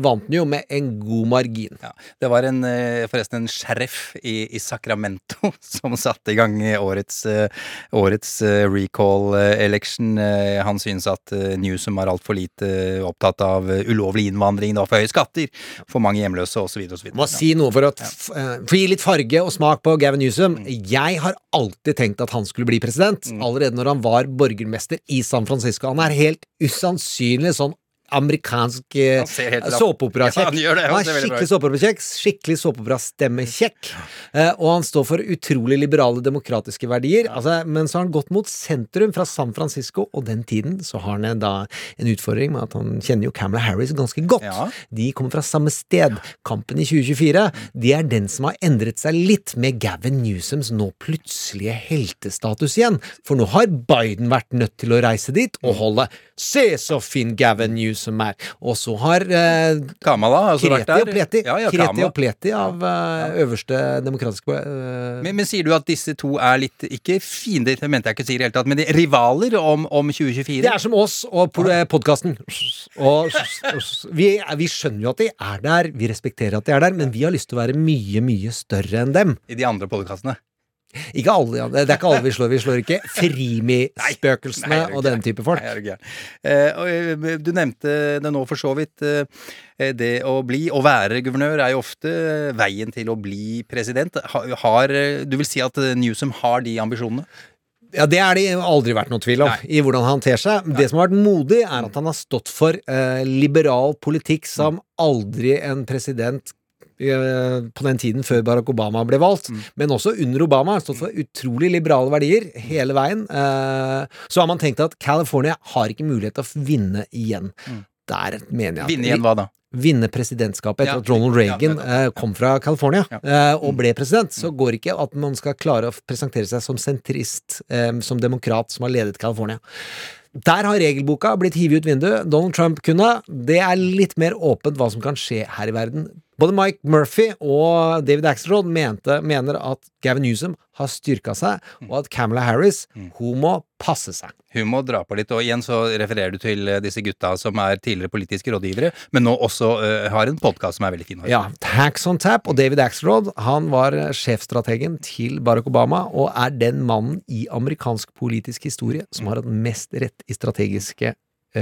vant han jo med en god margin. Ja, det var en, eh, forresten en sheriff i, i Sacramento som satte i gang årets, eh, årets eh, recall eh, election. Eh, Han synes at eh, Newsom er altfor lite opptatt av eh, ulovlig innvandring, det var for høye skatter, for mange hjemløse osv. Må si noe eh, for å gi litt farge og smak på Gavin Newsom. Jeg har alltid tenkt at han skulle bli president, allerede når han var borgermester i San Francisco. Han er helt usannsynlig sånn amerikansk såpeoperakjekk. Ja, han han Han er skikkelig såpeoperakjekk, skikkelig såpeoperastemmekjekk. Eh, og han står for utrolig liberale demokratiske verdier. Altså, men så har han gått mot sentrum fra San Francisco, og den tiden så har han da en utfordring med at han kjenner jo Camela Harris ganske godt. Ja. De kommer fra samme sted. Kampen i 2024 det er den som har endret seg litt med Gavin Newsoms nå plutselige heltestatus igjen. For nå har Biden vært nødt til å reise dit og holde Se så fin Gavin Newsom er! Og så har eh, Kamala har også vært Kreti og. Pleti, Ja, ja, Kreti Kamala. og Pleti av eh, øverste demokratiske eh, Men, men sier du at disse to er litt, ikke fiender, det mente jeg ikke å si i det hele tatt, men de rivaler om, om 2024? Det er som oss og podkasten. Vi, vi skjønner jo at de er der, vi respekterer at de er der, men vi har lyst til å være mye, mye større enn dem. I de andre podkastene? Ikke alle, ja. Det er ikke alle vi slår. Vi slår ikke Frimi-spøkelsene Nei, og den type folk. Nei, du. Eh, eh, du nevnte det nå for så vidt. Eh, det å bli og være guvernør er jo ofte veien til å bli president. Har, eh, du vil si at Newsom har de ambisjonene? Ja, Det er det aldri vært noe tvil om i hvordan han ter seg. Det som har vært modig, er at han har stått for eh, liberal politikk som aldri en president på den tiden før Barack Obama ble valgt, men også under Obama, stått for utrolig liberale verdier hele veien. Eh, så har man tenkt at California har ikke mulighet til å vinne igjen. Der mener jeg at Vinne igjen hva da? vinne presidentskapet etter Ja, at Ronald ja, Reagan eh, kom fra California Ja. eh, og ble president, så går ikke at man skal klare å presentere seg som sentrist, eh, som demokrat som har ledet California. Der har regelboka blitt hivet ut vinduet. Donald Trump kunne. Det er litt mer åpent hva som kan skje her i verden. Både Mike Murphy og David Axelrod mente, mener at Gavin Newsom har styrka seg, og at Kamala Harris hun må passe seg. Hun må dra på litt, og igjen så refererer du til eh, disse gutta som er tidligere politiske rådgivere, men nå også uh, har en podkast som er veldig fin. Ja, Tax on Tap og David Axelrod han var eh, sjefstrategen til Barack Obama og er den mannen i amerikansk politisk historie som har hatt mest rett i strategiske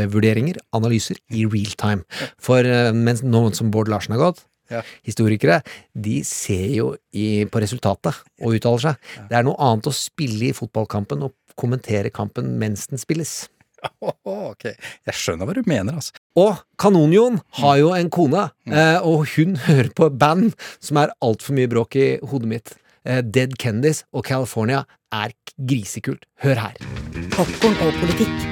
vurderinger, analyser, i real time. For mens noen som Bård Larsen har gått, Ja. historikere, de ser jo i, på resultatet og uttaler seg. Det er noe annet å spille i fotballkampen og kommentere kampen mens den spilles. ok, jeg skjønner hva du mener, altså. Og Kanonjon har jo en kone, eh, og hun hører på band som er altfor mye bråk i hodet mitt. Eh, Dead Kennedys og California er grisekult. Hør her. Popkorn og politikk.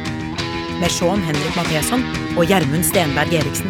Med Sean Henrik Matheson og Gjermund Stenberg Eriksen.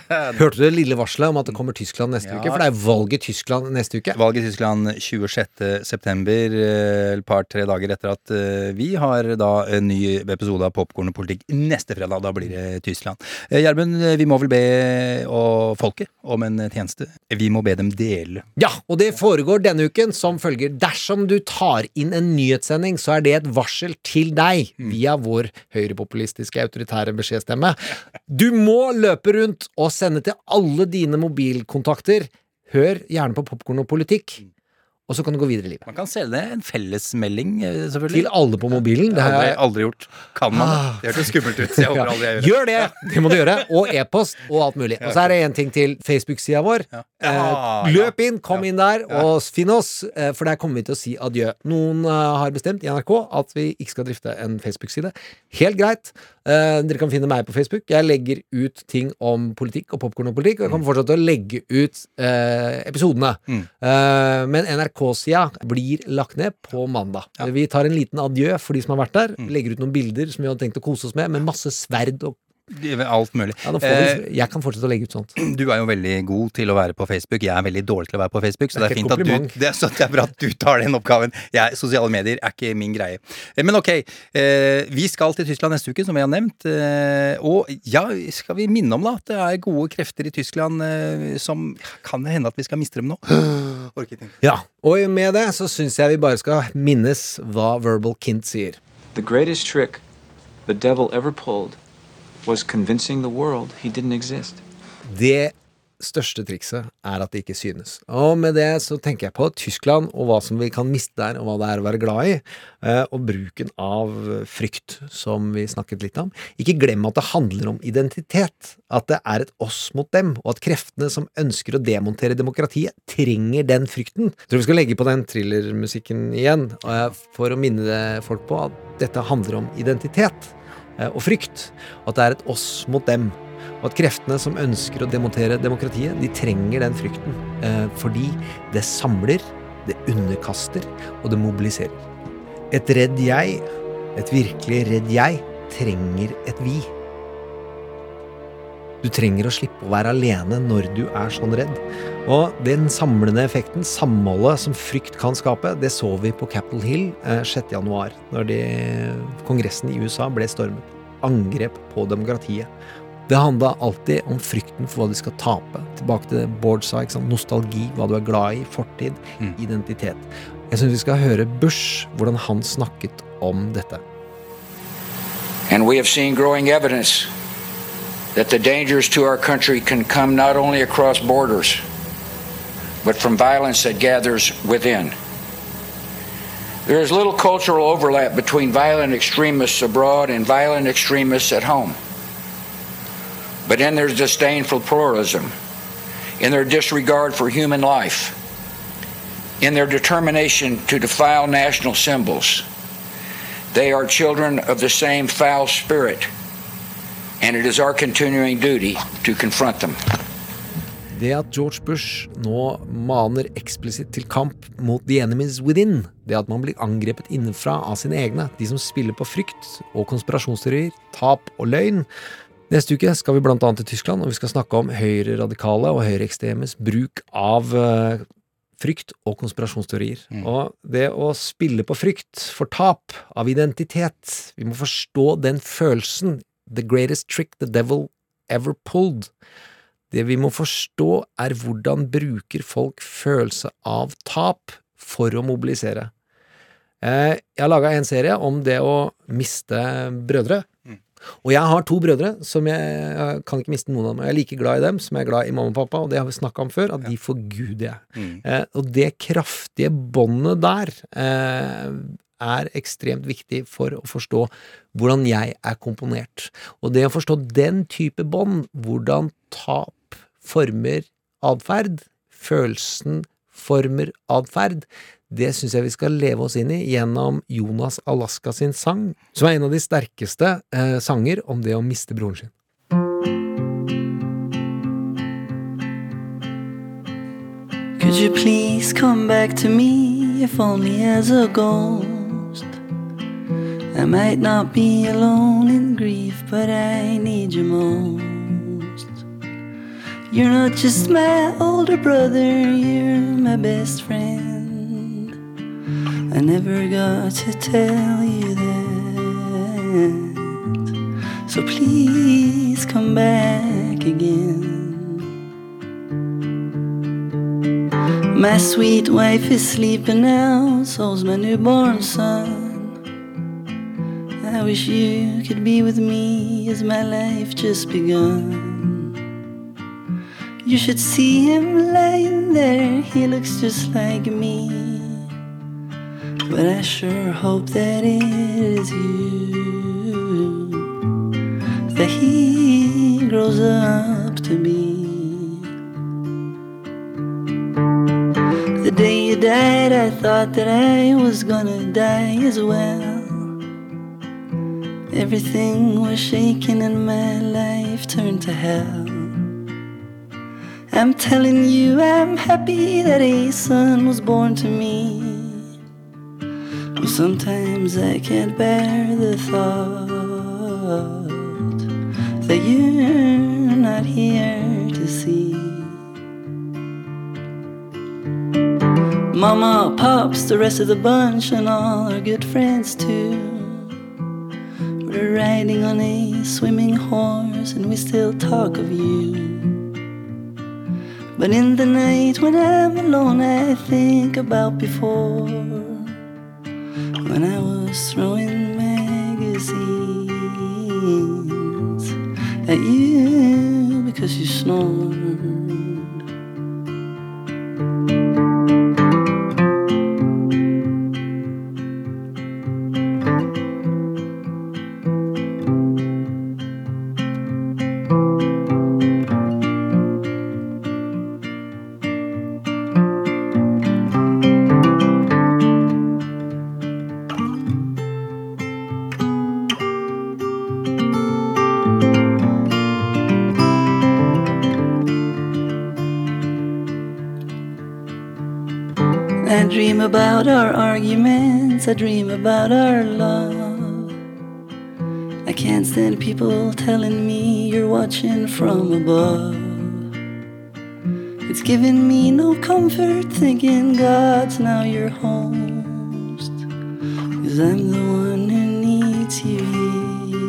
Hørte du det lille varselet om at det kommer Tyskland neste Ja. uke? For det er valg i Tyskland neste uke. Valg i Tyskland 26. september, eh, et par-tre dager etter at eh, vi har da en ny episode av Popkorn og politikk neste fredag. Da blir det Tyskland. Eh, Gjermund, vi må vel be folket om en tjeneste. Vi må be dem dele. Ja, og det foregår denne uken som følger. Dersom du tar inn en nyhetssending, så er det et varsel til deg via vår høyrepopulistiske autoritære beskjedstemme. Du må løpe rundt og sende til alle dine mobilkontakter. Hør gjerne på Popkorn og politikk, og så kan du gå videre i livet. Man kan sende en fellesmelding, eh, selvfølgelig. Til alle på mobilen. Det Det har jeg aldri, aldri gjort. Kan man Ah. det? Det hørtes skummelt ut. så Jeg håper aldri jeg gjør Gjør det! Det må du gjøre. Og e-post og alt mulig. Og så er det en ting til Facebook-sida vår. Ja, Eh, løp inn, kom inn der og finn oss, eh, for der kommer vi til å si adjø. Noen har bestemt i NRK at vi ikke skal drifte en Facebook-side. Helt greit. Dere kan finne meg på Facebook. Jeg legger ut ting om politikk og popkorn og politikk, og jeg kommer fortsatt til å legge ut episodene. Mm. NRK men NRK-sida blir lagt ned på mandag. Vi tar en liten adjø for de som har vært der. Mm. Legger ut noen bilder som vi hadde tenkt å kose oss med, med masse sverd og Alt mulig. ja, får vi, Jeg kan fortsette å legge ut sånt. Du er jo veldig god til å være på Facebook. Jeg er veldig dårlig til å være på Facebook. Så Det det er er, fint at du, det, er, så det er bra at du tar den oppgaven. Jeg, sosiale medier er ikke min greie. Eh, Men ok, eh, vi skal til Tyskland neste uke, som vi har nevnt. Eh, og ja, skal vi minne om da at det er gode krefter i Tyskland eh, som Kan det hende at vi skal miste dem nå? Orker ikke. Ja, Og med det så syns jeg vi bare skal minnes hva Verbal Kint sier. The greatest trick the devil ever pulled was convincing the world he didn't exist. Det største trikset er at det ikke synes. Og med det så tenker jeg på Tyskland og hva som vi kan miste der, og hva det er å være glad i. eh, Og bruken av frykt, som vi snakket litt om. Ikke glem at det handler om identitet. At det er et oss mot dem, og at kreftene som ønsker å demontere demokratiet, trenger den frykten. Jeg tror vi skal legge på den thrillermusikken igjen, eh, for å minne folk på at dette handler om identitet og frykt. At det er et oss mot dem. Og at kreftene som ønsker å demontere demokratiet, de trenger den frykten. Eh, fordi det samler, det underkaster, og det mobiliserer. Et redd jeg, et virkelig redd jeg, trenger et vi. Du trenger å slippe å være alene når du er sånn redd. Og den samlende effekten, samholdet som frykt kan skape, det så vi på Capitol Hill eh, 6. januar, når de, kongressen i USA ble stormet. Angrep på demokratiet. Det handla alltid om frykten for hva du skal tape. Tilbake til det Bård sa, ikke sant? nostalgi, hva du er glad i, fortid, identitet. Jeg syns vi skal høre Bush, hvordan han snakket om dette. And we have seen growing evidence that the dangers to our country can come not only across borders, but from violence that gathers within. There is little cultural overlap between violent extremists abroad and violent extremists at home. But in their disdain for pluralism, in their disregard for human life, in their determination to defile national symbols, they are children of the same foul spirit, and it is our continuing duty to confront them. Det at George Bush nå maner eksplisitt til kamp mot the enemies within, det at man blir angrepet innenfra av sine egne, de som spiller på frykt og konspirasjonsteorier, tap og løgn Neste uke skal vi blant annet til Tyskland, og vi skal snakke om høyreradikale og høyreekstremes bruk av eh, frykt og konspirasjonsteorier. Og det å spille på frykt for tap av identitet Vi må forstå den følelsen. The greatest trick the devil ever pulled. Det vi må forstå, er hvordan bruker folk følelse av tap for å mobilisere. Eh, Jeg har laga en serie om det å miste brødre. Og jeg har to brødre som jeg, jeg kan ikke miste noen av dem. Jeg er like glad i dem som jeg er glad i mamma og pappa, og det har vi snakka om før, at de forguder jeg. Mm. Eh, og det kraftige båndet der eh, er ekstremt viktig for å forstå hvordan jeg er komponert. Og det å forstå den type bånd, hvordan tap former atferd, følelsen former atferd, det syns jeg vi skal leve oss inn i gjennom Jonas Alaska sin sang, som er en av de sterkeste eh, sanger om det å miste broren sin. Could you please come back to me, if only as a ghost? I might not be alone in grief, but I need you most. You're not just my older brother, you're my best friend. I never got to tell you that. So please come back again. My sweet wife is sleeping now, so's my newborn son. I wish you could be with me as my life just begun. You should see him lying there, he looks just like me. But I sure hope that it is you that he grows up to be. The day you died, I thought that I was gonna die as well. Everything was shaking and my life turned to hell. I'm telling you, I'm happy that a son was born to me. But sometimes I can't bear the thought that you're not here to see. Mama, Pops, the rest of the bunch, and all our good friends too. We're riding on a swimming horse, and we still talk of you. But in the night when I'm alone, I think about before. When I was throwing magazines at you because you snored. Arguments, I dream about our love. I can't stand people telling me you're watching from above. It's giving me no comfort thinking God's now your host. Cause I'm the one who needs you here.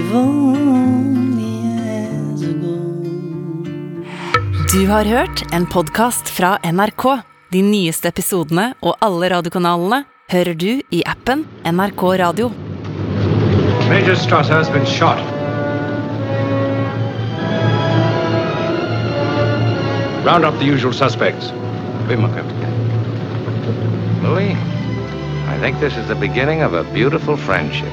If only as a Du har hørt en podkast NRK. De nyeste episodene og alle radiokanalene hører du i appen NRK Radio. Major Strasser has been shot. Round up the usual suspects. Be my captain. Louis, I think this is the beginning of a beautiful friendship.